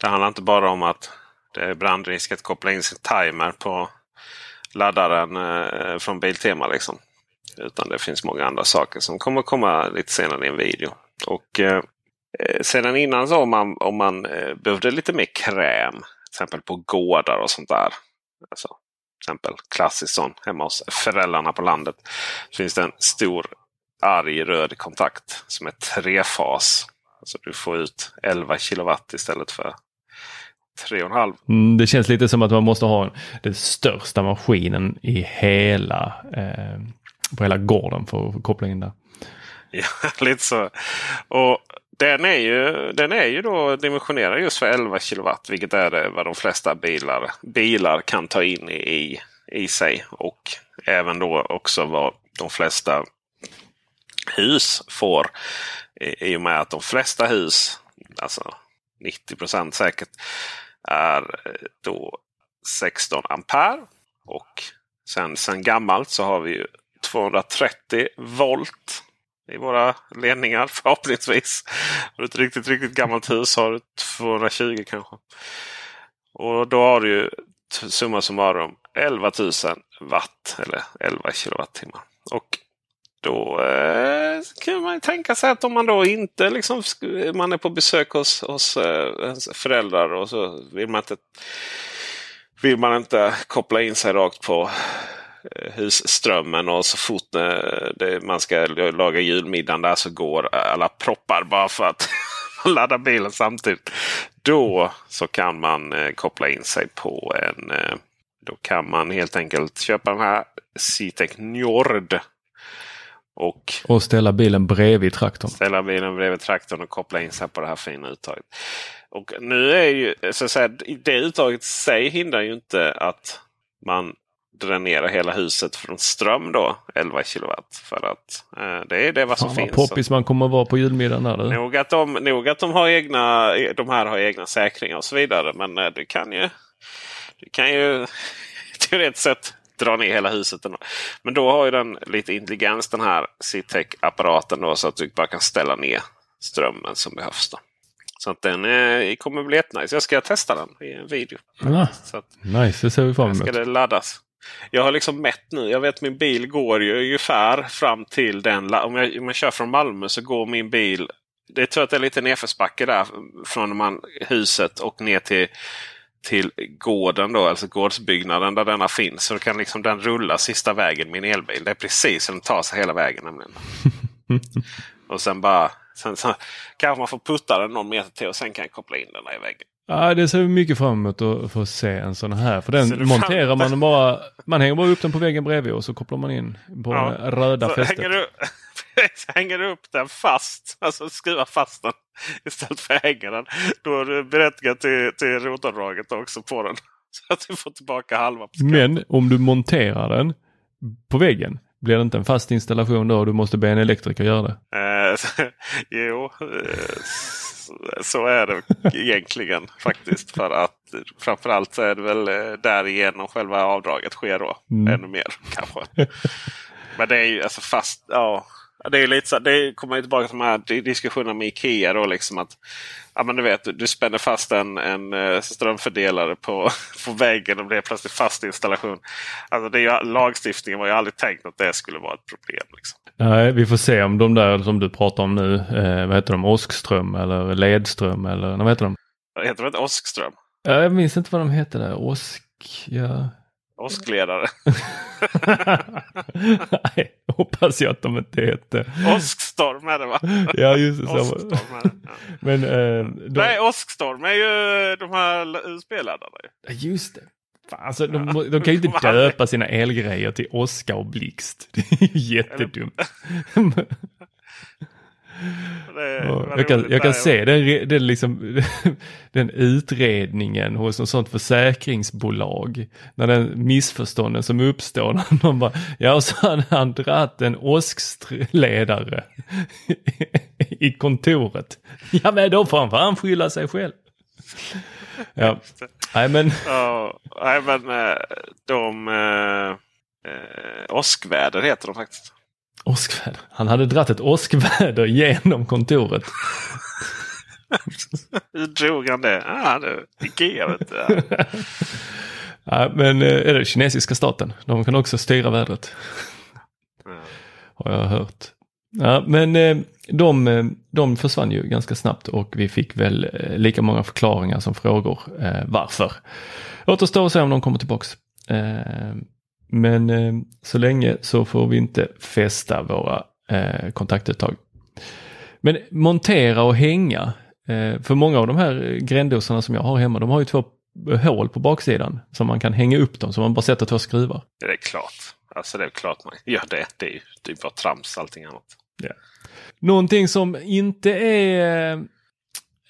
Det handlar inte bara om att det är brandrisk att koppla in sin timer på laddaren eh, från Biltema. Liksom. Utan det finns många andra saker som kommer komma lite senare i en video. Och eh, eh, Sedan innan så om man, om man eh, behövde lite mer kräm. Till exempel på gårdar och sånt där. Alltså, exempel klassiskt sån hemma hos föräldrarna på landet. Så finns det en stor arg röd kontakt som är trefas. Alltså du får ut 11 kilowatt istället för 3,5. Mm, det känns lite som att man måste ha den största maskinen i hela, eh, på hela gården för att koppla in där. Ja, lite så. Och den är ju, den är ju då dimensionerad just för 11 kilowatt. Vilket är vad de flesta bilar, bilar kan ta in i, i sig. Och även då också vad de flesta hus får. I, I och med att de flesta hus, alltså 90% säkert, är då 16 ampere. Och sen, sen gammalt så har vi ju 230 volt i våra ledningar förhoppningsvis. Har du ett riktigt, riktigt gammalt hus har du 220 kanske. Och då har du ju summa summarum 11 000 watt eller 11 kilowattimmar. Och då eh, kan man tänka sig att om man då inte liksom, man är på besök hos, hos eh, föräldrar och så vill man inte vill man inte koppla in sig rakt på husströmmen och så fort eh, det, man ska laga julmiddagen där så går alla proppar bara för att ladda bilen samtidigt. Då så kan man eh, koppla in sig på en... Då kan man helt enkelt köpa den här Citec Njord. Och, och ställa bilen bredvid traktorn. Ställa bilen bredvid traktorn och koppla in sig på det här fina uttaget. Och nu är ju så att säga, det uttaget i sig hindrar ju inte att man dränera hela huset från ström då, 11 kilowatt. För att eh, det är det vad som Fan, finns. Vad poppis man kommer vara på julmiddagen där. Nog att, de, nog att de, har egna, de här har egna säkringar och så vidare. Men eh, du kan ju, du kan ju teoretiskt sett dra ner hela huset. Ändå. Men då har ju den lite intelligens den här Citec-apparaten då så att du bara kan ställa ner strömmen som behövs. Då. Så att den eh, kommer bli jättenice. Jag ska testa den i en video. Ah, så att, nice, det ser vi fram emot. Ska det laddas. Jag har liksom mätt nu. Jag vet min bil går ju ungefär fram till den. Om jag, om jag kör från Malmö så går min bil. Det tror jag att det är lite nedförsbacke där från man, huset och ner till till gården då, alltså gårdsbyggnaden där denna finns. Så kan liksom den rulla sista vägen min elbil. Det är precis så den tar sig hela vägen nämligen. och sen bara Sen så kanske man får putta den någon meter till och sen kan jag koppla in den där i väggen. Ja, det ser vi mycket fram emot att få se en sån här. För den monterar man bara, man hänger bara upp den på väggen bredvid och så kopplar man in på Ja. röda Så fästet. hänger, du, hänger du upp den fast, alltså skruvar fast den istället för att hänga den. Då är du berättigad till, till rotavdraget också på den. Så att du får tillbaka halva. Men om du monterar den på väggen blir det inte en fast installation då och du måste be en elektriker göra det. Eh, jo, eh, så är det egentligen faktiskt. För att framförallt så är det väl eh, därigenom själva avdraget sker då. Mm. Ännu mer kanske. Men det är ju alltså fast. Ja, det är lite så, det kommer tillbaka till de här di- diskussionerna med Ikea. Då, liksom att, ja, men du, vet, du, spänner fast en, en eh, strömfördelare på, på väggen och blir plötsligt fast installation. Alltså det är ju, lagstiftningen var ju aldrig tänkt att det skulle vara ett problem. Liksom. Nej, vi får se om de där som du pratar om nu, eh, vad heter de, åskström eller ledström eller vad heter de? Heter det inte åskström? Ja, Jag minns inte vad de heter där, åsk, ja. Åskledare. Nej, hoppas jag att de inte heter. Åskstorm är det va? Ja, just det. Åskstorm är det. Ja. Men eh, de, Nej, åskstorm är ju de här USB-laddarna. ju. Ja, just det. Fan, alltså, de, må- de kan ju inte döpa sina elgrejer till åska och blixt. Det är ju jättedumt. Ja, jag, kan, jag kan se den, den, liksom, den utredningen hos något sånt försäkringsbolag. När den missförstånden som uppstår när de bara, ja och så hade han dratt en åskledare i kontoret. Ja men då får han fan skylla sig själv. Ja, nej men Ja, nej, men eh, de... Eh, eh, åskväder heter de faktiskt. Åskväder. Han hade dratt ett åskväder genom kontoret. Hur drog han det? Ah, det Ikea vet du. Ja. Men eh, är det kinesiska staten? De kan också styra vädret. Har jag hört. Ja, men eh, de, eh, de försvann ju ganska snabbt och vi fick väl lika många förklaringar som frågor varför. Återstår att se om de kommer tillbaks. Men eh, så länge så får vi inte fästa våra eh, kontaktuttag. Men montera och hänga. Eh, för många av de här grändosorna som jag har hemma, de har ju två hål på baksidan som man kan hänga upp dem så man bara sätter två skruvar. Det är klart. Alltså det är klart man gör det. Det är ju det är bara trams allting annat. Någonting som inte är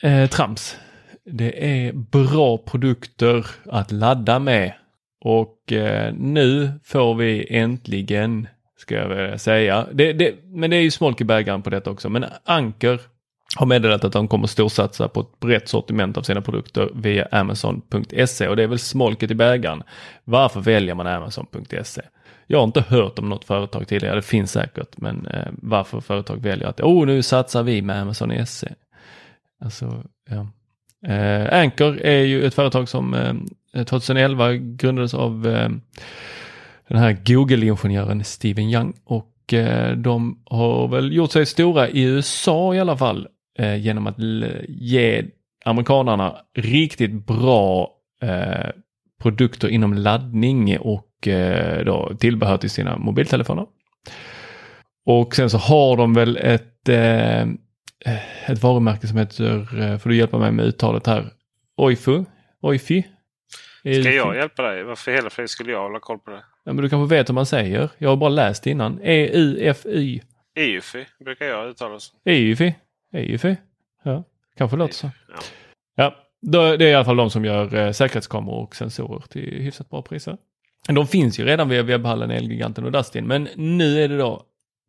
eh, trams. Det är bra produkter att ladda med. Och eh, nu får vi äntligen, ska jag väl säga, det, det, men det är ju smolk i bägaren på detta också. Men Anker har meddelat att de kommer storsatsa på ett brett sortiment av sina produkter via Amazon.se och det är väl smolket i bägaren. Varför väljer man Amazon.se? Jag har inte hört om något företag tidigare, det finns säkert, men eh, varför företag väljer att oh, nu satsar vi med Amazon SE. Alltså, ja. Eh, Anchor är ju ett företag som eh, Eh, 2011 grundades av eh, den här Google-ingenjören Steven Young och eh, de har väl gjort sig stora i USA i alla fall genom att ge amerikanarna riktigt bra produkter inom laddning och då tillbehör till sina mobiltelefoner. Och sen så har de väl ett, ett varumärke som heter, får du hjälpa mig med uttalet här, Oifu? Oifi? Ska jag hjälpa dig? Varför hela friden skulle jag hålla koll på det? Ja, men du kanske vet hur man säger. Jag har bara läst innan. E-U-F-Y. EUFI brukar jag uttala så. EUFI. EUFI. Ja, kanske låter så. Ja. Ja, det är i alla fall de som gör eh, säkerhetskameror och sensorer till hyfsat bra priser. De finns ju redan via webbhallen, Elgiganten och Dustin, men nu är det då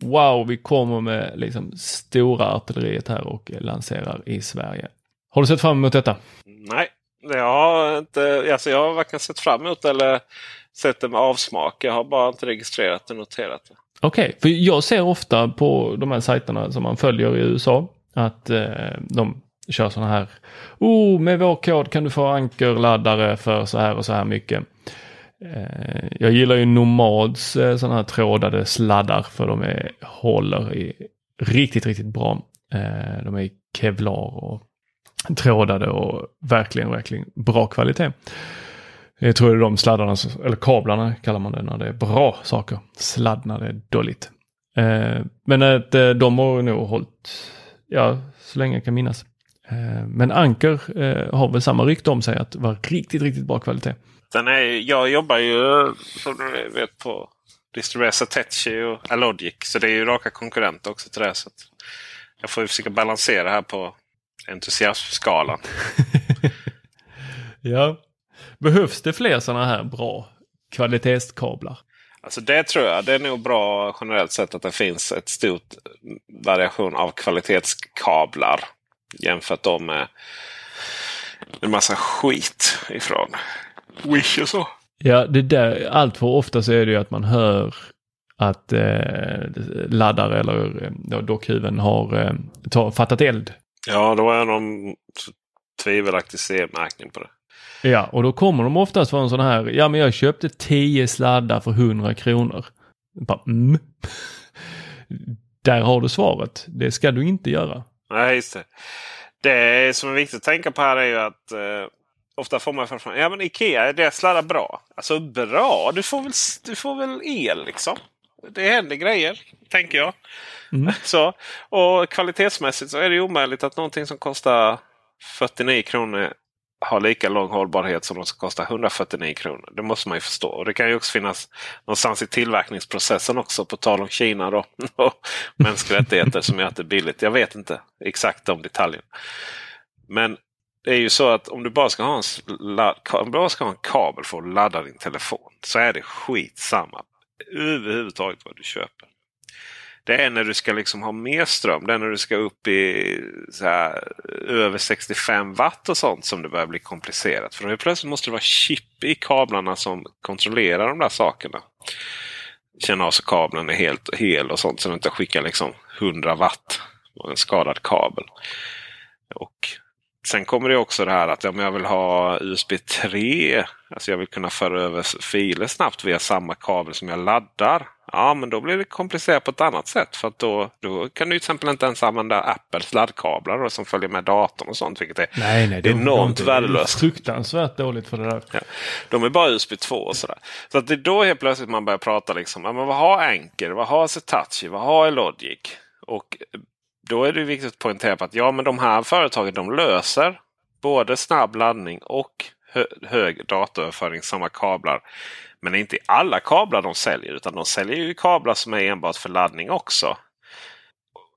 wow, vi kommer med liksom stora artilleriet här och lanserar i Sverige. Har du sett fram emot detta? Nej, jag har jag inte. Alltså jag har varken sett fram emot eller sett det med avsmak. Jag har bara inte registrerat och noterat det. Okej, för jag ser ofta på de här sajterna som man följer i USA att eh, de kör sådana här. Oh, med vår kod kan du få ankerladdare för så här och så här mycket. Eh, jag gillar ju Nomads eh, sådana här trådade sladdar för de är, håller i riktigt, riktigt bra. Eh, de är i kevlar och trådade och verkligen, verkligen bra kvalitet. Jag tror det är de sladdarna, eller kablarna kallar man det när det är bra saker. Sladd när det är dåligt. Eh, men eh, att de har nog hållit ja, så länge jag kan minnas. Eh, men Anker har väl samma rykte om sig att vara riktigt, riktigt bra kvalitet. Sen är, jag jobbar ju som du vet på distribuera Satechi och Alogic. Så det är ju raka konkurrenter också till det. Så jag får ju försöka balansera här på entusiasmskalan. ja. Behövs det fler sådana här bra kvalitetskablar? Alltså det tror jag. Det är nog bra generellt sett att det finns ett stort variation av kvalitetskablar. Jämfört då med en massa skit ifrån Wish och så. Ja, det där, allt för ofta så är det ju att man hör att eh, laddare eller eh, dockhuven har eh, ta, fattat eld. Ja, då är någon tvivelaktig C-märkning på det. Ja, och då kommer de oftast från en sån här, ja men jag köpte 10 sladdar för 100 kronor. Bara, mm. Där har du svaret. Det ska du inte göra. Nej, just det. Det som är viktigt att tänka på här är ju att eh, ofta får man från ja men Ikea, är deras sladdar bra? Alltså bra? Du får väl, du får väl el liksom. Det händer grejer, tänker jag. Mm. Så, och kvalitetsmässigt så är det omöjligt att någonting som kostar 49 kronor har lika lång hållbarhet som de som kostar 149 kronor. Det måste man ju förstå. Och Det kan ju också finnas någonstans i tillverkningsprocessen också, på tal om Kina då, och mänskliga rättigheter som gör att det är billigt. Jag vet inte exakt de detaljerna. Men det är ju så att om du bara ska ha en, om du bara ska ha en kabel för att ladda din telefon så är det skitsamma överhuvudtaget vad du köper. Det är när du ska liksom ha mer ström. Det är när du ska upp i här, över 65 watt och sånt som det börjar bli komplicerat. För då plötsligt måste det vara chip i kablarna som kontrollerar de där sakerna. Känna av så kabeln är helt hel och sånt så du inte skickar liksom 100 watt på en skadad kabel. Och Sen kommer det också det här att om jag vill ha USB 3. Alltså jag vill kunna föra över filer snabbt via samma kabel som jag laddar. Ja, men då blir det komplicerat på ett annat sätt. För att då, då kan du till exempel inte ens använda Apples laddkablar då, som följer med datorn och sånt. Vilket är nej, nej, det är enormt värdelöst. Fruktansvärt dåligt för det där. Ja, de är bara USB 2 och sådär. Så att det är då helt plötsligt man börjar prata liksom. Ja, men vad har Anker? Vad har Setachi? Vad har Logic? Och då är det viktigt att poängtera på att ja, men de här företagen de löser både snabb laddning och hö hög datoröverföring samma kablar. Men inte i alla kablar de säljer utan de säljer ju kablar som är enbart för laddning också.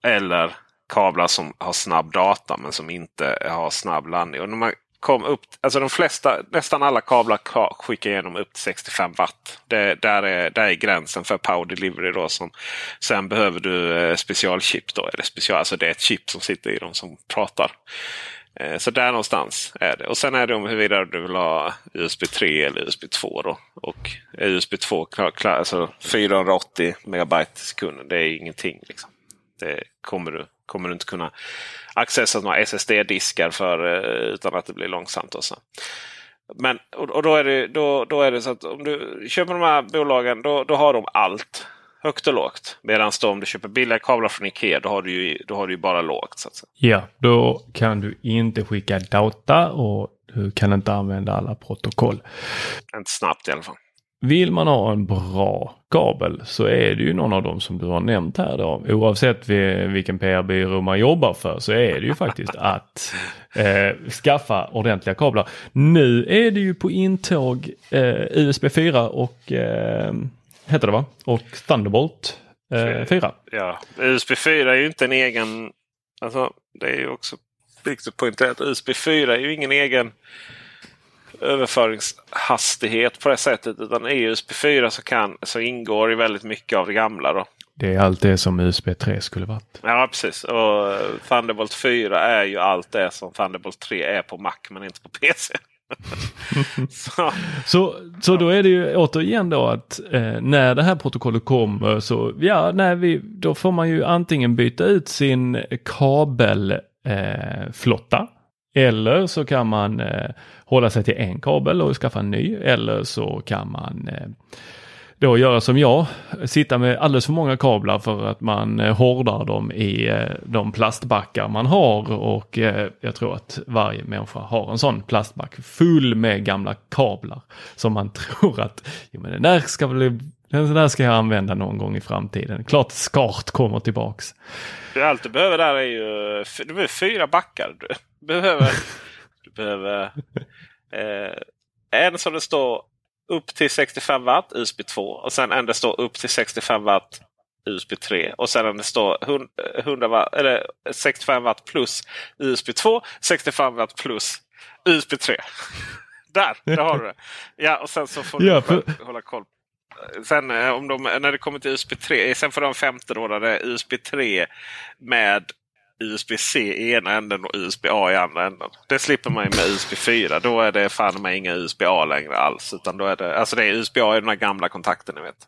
Eller kablar som har snabb data men som inte har snabb laddning. Och när man kom upp, alltså de flesta, nästan alla kablar skickar igenom upp till 65 watt. Det, där, är, där är gränsen för power delivery. Då, som, sen behöver du eh, specialchip. Då, eller special, alltså det är ett chip som sitter i dem som pratar. Eh, så där någonstans är det. Och sen är det om huruvida du vill ha USB 3 eller USB 2. Då. Och USB 2, alltså 480 megabyte i sekunden, det är ingenting. Liksom. Det kommer du, kommer du inte kunna accessa några SSD-diskar för eh, utan att det blir långsamt. Och så. Men, och, då, är det, då, då är det så att om du köper de här bolagen då, då har de allt. Högt och lågt. Medan om du köper billiga kablar från Ikea då har du ju, då har du ju bara lågt. Så. Ja, då kan du inte skicka data och du kan inte använda alla protokoll. Inte snabbt i alla fall. Vill man ha en bra kabel så är det ju någon av dem som du har nämnt här då. Oavsett vilken PR-byrå man jobbar för så är det ju faktiskt att eh, skaffa ordentliga kablar. Nu är det ju på intåg eh, USB 4 och eh, heter det va? Och Thunderbolt eh, 4. Ja, USB 4 är ju inte en egen... Alltså, det är ju också viktigt att poängtera att USB 4 är ju ingen egen överföringshastighet på det sättet. Utan i USB 4 så, kan, så ingår i väldigt mycket av det gamla. Då. Det är allt det som USB 3 skulle varit. Ja precis. Och Thunderbolt 4 är ju allt det som Thunderbolt 3 är på Mac men inte på PC. så. så. Så, då är det ju återigen då att eh, när det här protokollet kommer så ja, nej, vi, då får man ju antingen byta ut sin kabelflotta eh, eller så kan man eh, hålla sig till en kabel och skaffa en ny. Eller så kan man eh, då göra som jag, sitta med alldeles för många kablar för att man eh, hårdar dem i eh, de plastbackar man har och eh, jag tror att varje människa har en sån plastback full med gamla kablar som man tror att jo, men den där ska bli Den där ska jag använda någon gång i framtiden. Klart SCART kommer tillbaks. Du, allt du behöver där är ju du behöver fyra backar. Du behöver, du behöver eh, en som det står upp till 65 watt USB 2 och sen en det står upp till 65 watt USB 3 och sen det står 100 watt, eller 65 watt plus USB 2, 65 watt plus USB 3. där, där har du det. Ja, och sen så får du ja, för... hålla koll. Sen eh, om de, när det kommer till USB 3, sen får de femte då där det är USB 3 med USB-C i ena änden och USB-A i andra änden. Det slipper man ju med USB 4. Då är det fan med inga USB-A längre alls. Utan då är det, alltså det är USB-A i den här gamla kontakten ni vet.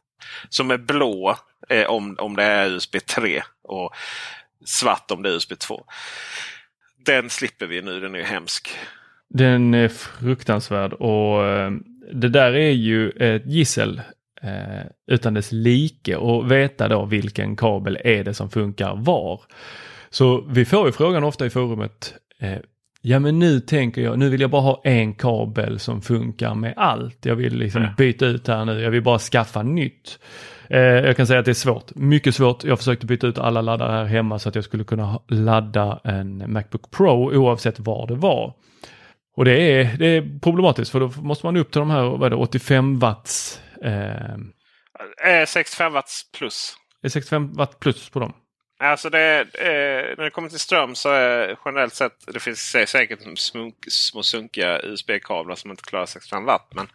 Som är blå eh, om, om det är USB 3 och svart om det är USB 2. Den slipper vi nu, den är ju hemsk. Den är fruktansvärd och eh, det där är ju ett gissel eh, utan dess like och veta då vilken kabel är det som funkar var. Så vi får ju frågan ofta i forumet. Eh, ja men nu tänker jag, nu vill jag bara ha en kabel som funkar med allt. Jag vill liksom byta ut här nu, jag vill bara skaffa nytt. Eh, jag kan säga att det är svårt, mycket svårt. Jag försökte byta ut alla laddare här hemma så att jag skulle kunna ladda en Macbook Pro oavsett var det var. Och det är, det är problematiskt för då måste man upp till de här vad är det, 85 watts. Eh, 65 watts plus. Det är 65 watt plus på dem. Alltså det, eh, när det kommer till ström så är generellt sett det finns säkert smunk, små sunkiga USB-kablar som inte klarar 65 watt. Men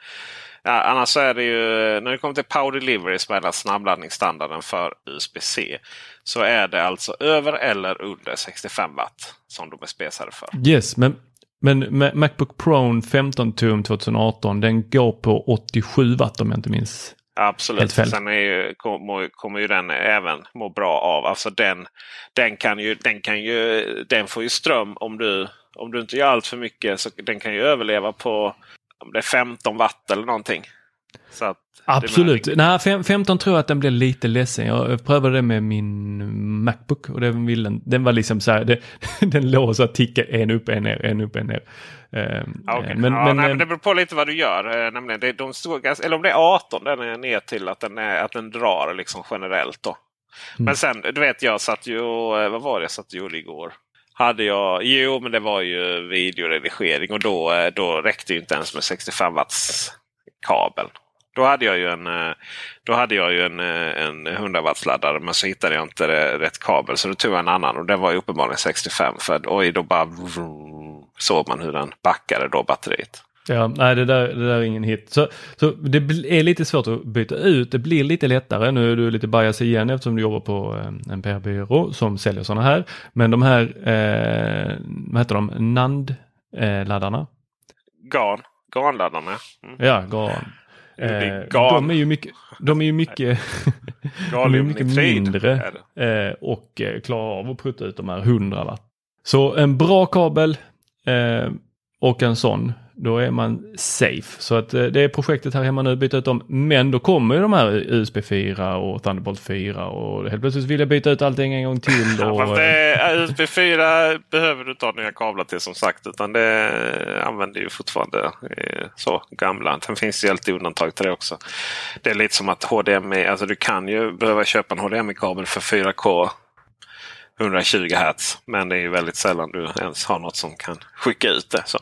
ja, annars så är det ju när det kommer till Power Delivery som är den snabbladdningsstandarden för USB-C. Så är det alltså över eller under 65 watt som de är spesade för. Yes, men men Macbook Pro 15 tum 2018 den går på 87 watt om jag inte minns Absolut. Sen är ju, kommer, kommer ju den även må bra av. Alltså den, den, kan ju, den, kan ju, den får ju ström om du, om du inte gör allt för mycket. Så den kan ju överleva på om det är 15 watt eller någonting. Absolut. Nej, 15 tror jag att den blir lite ledsen. Jag prövade det med min Macbook och den, ville, den var liksom så här, det, den låg så att ticka en upp, en ner, en upp, en ner. Uh, okay. men, ja, men, nej, men, det beror på lite vad du gör. Uh, nämligen, det, de stod, eller om det är 18 den är ner till att den, är, att den drar liksom generellt. Då. Mm. Men sen, du vet jag satt ju, uh, vad var det jag satt och gjorde igår? Hade jag, jo men det var ju videoredigering och då, då räckte ju inte ens med 65 watts kabel. Då hade jag ju en, eh, då hade jag ju en, eh, en 100 watts laddare men så hittade jag inte rätt kabel så då tog jag en annan och den var ju uppenbarligen 65. För oj, då bara såg man hur den backade då batteriet. Ja, nej det där, det där är ingen hit. Så, så det är lite svårt att byta ut. Det blir lite lättare. Nu är du lite bias igen eftersom du jobbar på eh, en PR-byrå som säljer sådana här. Men de här, eh, vad heter de, NAND-laddarna? GAN. GAN-laddarna. Mm. Ja, GAN. Eh, de är ju mycket, de är ju mycket, de är mycket mindre eh, och eh, klarar av att putta ut de här 100 watt. Så en bra kabel eh, och en sån då är man safe. Så att eh, det är projektet här hemma nu, byta ut dem. Men då kommer ju de här USB 4 och Thunderbolt 4 och helt plötsligt vill jag byta ut allting en gång till. Och... Ja, det, USB 4 behöver du ta nya kablar till som sagt. Utan det använder ju fortfarande eh, så gamla. Sen finns det alltid undantag till det också. Det är lite som att HDMI, alltså du kan ju behöva köpa en HDMI-kabel för 4K 120 Hz. Men det är ju väldigt sällan du ens har något som kan skicka ut det. Så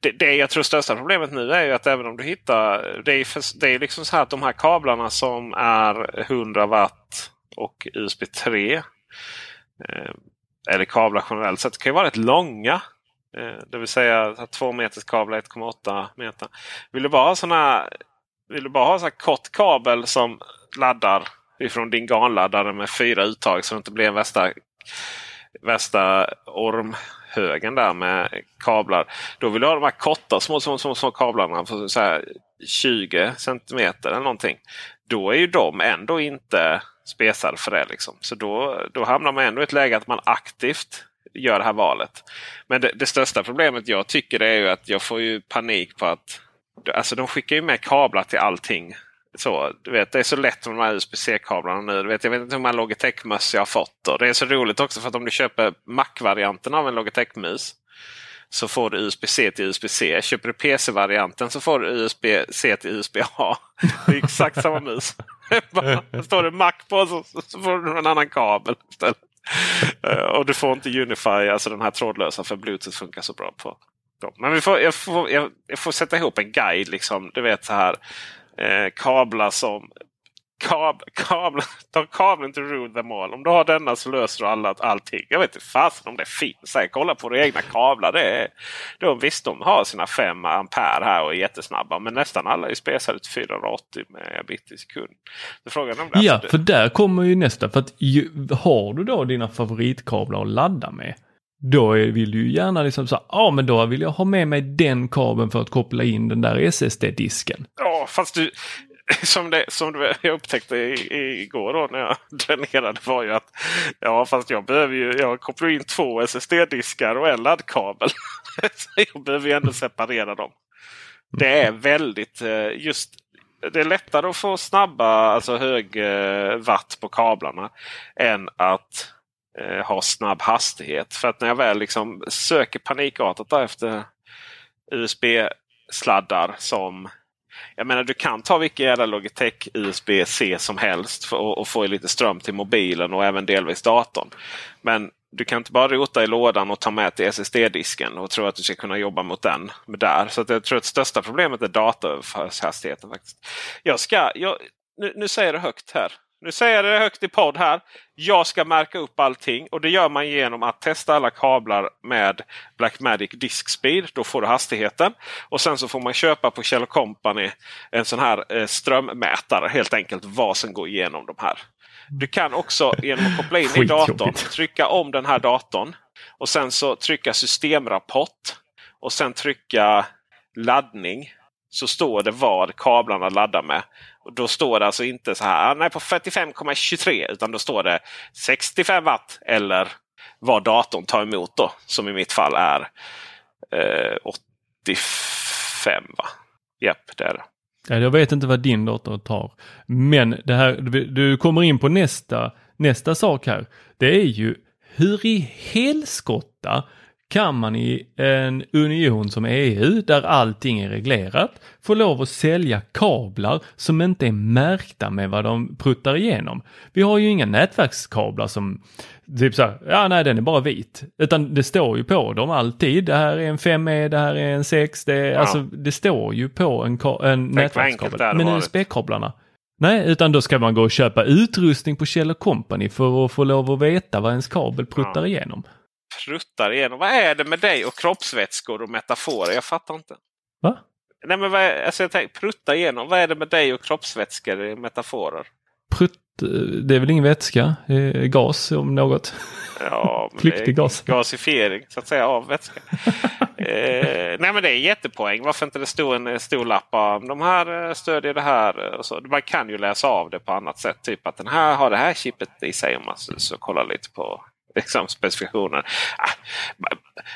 det, det jag tror största problemet nu är ju att även om du hittar... Det är, för, det är liksom så här att de här kablarna som är 100 watt och USB 3. Eh, eller kablar generellt sett kan ju vara rätt långa. Eh, det vill säga 2 meters kablar 1,8 meter. Vill du bara ha sådana vill du bara ha sån kort kabel som laddar ifrån din GAN-laddare med fyra uttag så det inte blir en värsta värsta ormhögen där med kablar. Då vill du ha de här korta små, små, små, små kablarna För så här 20 centimeter eller någonting. Då är ju de ändå inte spesade för det. Liksom. Så då, då hamnar man ändå i ett läge att man aktivt gör det här valet. Men det, det största problemet jag tycker är ju att jag får ju panik på att Alltså de skickar ju med kablar till allting så, du vet, det är så lätt med de här USB-C-kablarna nu. Du vet, jag vet inte hur många Logitech-möss jag har fått. Och det är så roligt också för att om du köper Mac-varianten av en Logitech-mus så får du USB-C till USB-C. Köper du PC-varianten så får du USB-C till USB-A. Det är exakt samma mus. Står det Mac på så, så får du en annan kabel istället. Eh, och du får inte Unify, alltså den här trådlösa, för Bluetooth funkar så bra på dem. Men vi får, jag, får, jag, jag får sätta ihop en guide. Liksom, du vet så här eh, kablar som kab, kabel, ta kabeln till Rule them all. Om du har denna så löser du alla, allting. Jag vet inte fasen om det finns. Kolla på dina egna kablar. Det är, de, visst, de har sina 5 ampere här och är jättesnabba. Men nästan alla är spesade till 480 megabit i sekund. Så frågan om det ja, för där kommer ju nästa. För att ju, har du då dina favoritkablar att ladda med. Då vill du ju gärna liksom så ja men då vill jag ha med mig den kabeln för att koppla in den där SSD-disken. Ja, fast du, som, det, som jag upptäckte igår då när jag dränerade var ju att ja fast jag behöver ju, jag kopplar in två SSD-diskar och en laddkabel. så jag behöver ju ändå separera dem. Det är väldigt eh, just det är lättare att få snabba, alltså hög eh, watt på kablarna än att eh, ha snabb hastighet. För att när jag väl liksom söker panikartat efter USB-sladdar som jag menar du kan ta vilken jävla Logitech USB-C som helst för, och, och, få lite ström till mobilen och även delvis datorn. Men du kan inte bara rota i lådan och ta med till SSD-disken och tro att du ska kunna jobba mot den med där. Så jag tror att största problemet är dataöverföringshastigheten. Jag ska, jag, nu, nu säger jag det högt här. Nu säger jag det högt i podd här. Jag ska märka upp allting och det gör man genom att testa alla kablar med Blackmagic Disk Speed. Då får du hastigheten. Och sen så får man köpa på Kjell Company en sån här eh, strömmätare. Helt enkelt vad som går igenom de här. Du kan också genom att koppla in i datorn trycka om den här datorn. Och sen så trycka systemrapport. Och sen trycka laddning. Så står det vad kablarna laddar med. Och Då står det alltså inte så här nej, på 45,23 utan då står det 65 watt eller vad datorn tar emot då. Som i mitt fall är eh, 85. Va? Japp, det är det. Jag vet inte vad din dator tar. Men det här, du kommer in på nästa, nästa sak här. Det är ju hur i helskotta kan man i en union som EU, där allting är reglerat, få lov att sälja kablar som inte är märkta med vad de pruttar igenom. Vi har ju inga nätverkskablar som typ så här, ja nej den är bara vit. Utan det står ju på dem alltid, det här är en 5E, det här är en 6, det, ja. alltså, det står ju på en, en nätverkskabel. Men USB-kablarna, Nej, utan då ska man gå och köpa utrustning på Kjell Company för att få lov att veta vad ens kabel pruttar ja. igenom pruttar igenom. Vad är det med dig och kroppsvätskor och metaforer? Jag fattar inte. Va? Nej, men vad är, alltså jag tänker, prutta igenom. Vad är det med dig och kroppsvätskor i metaforer? Prutt, det är väl ingen vätska? Gas om något? Ja, Flyktig gas. Gasifiering så att säga av vätska. eh, nej men det är jättepoäng. Varför inte det stod en stor lapp av de här eh, stödjer det här. Och så. Man kan ju läsa av det på annat sätt. Typ att den här har det här chippet i sig om man så, så kollar lite på liksom, specifikationer. Ah,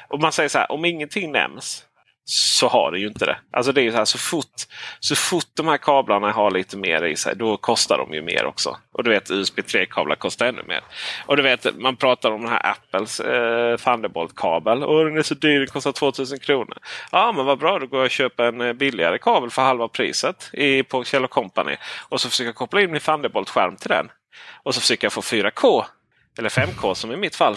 om man säger så här, om ingenting nämns så har det ju inte det. Alltså det är så här, så fort, så fort de här kablarna har lite mer i sig, då kostar de ju mer också. Och du vet USB 3-kablar kostar ännu mer. Och du vet, man pratar om den här Apples eh, Thunderbolt-kabel. Och den är så dyr, den kostar 2000 kronor. Ja, men vad bra, då går jag och köper en eh, billigare kabel för halva priset i, på Kjell Company. Och så försöker jag koppla in min Thunderbolt-skärm till den. Och så försöker jag få 4K eller 5K som i mitt fall.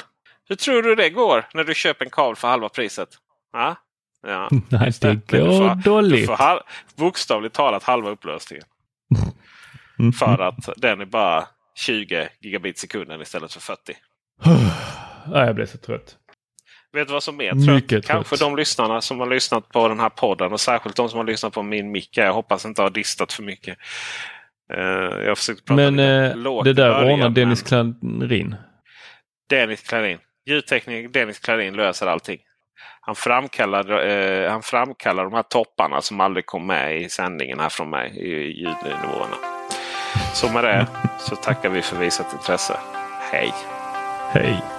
Hur tror du det går när du köper en kabel för halva priset? Ja, ja. Nej, det går får, dåligt. Du får halv, bokstavligt talat halva upplösningen. Mm. För att den är bara 20 gigabit sekunden istället för 40. jag blev så trött. Vet du vad som är trött? Mycket Kanske trött. de lyssnarna som har lyssnat på den här podden och särskilt de som har lyssnat på min mick. Jag hoppas inte har distat för mycket. Uh, jag har försökt prata Men lite uh, det där ordnar Dennis Klarin. Dennis Klarin. Ljudtekniker Dennis Klarin löser allting. Han framkallar, eh, han framkallar de här topparna som aldrig kom med i sändningen här från mig i ljudnivåerna. Så med det så tackar vi för visat intresse. Hej! Hej!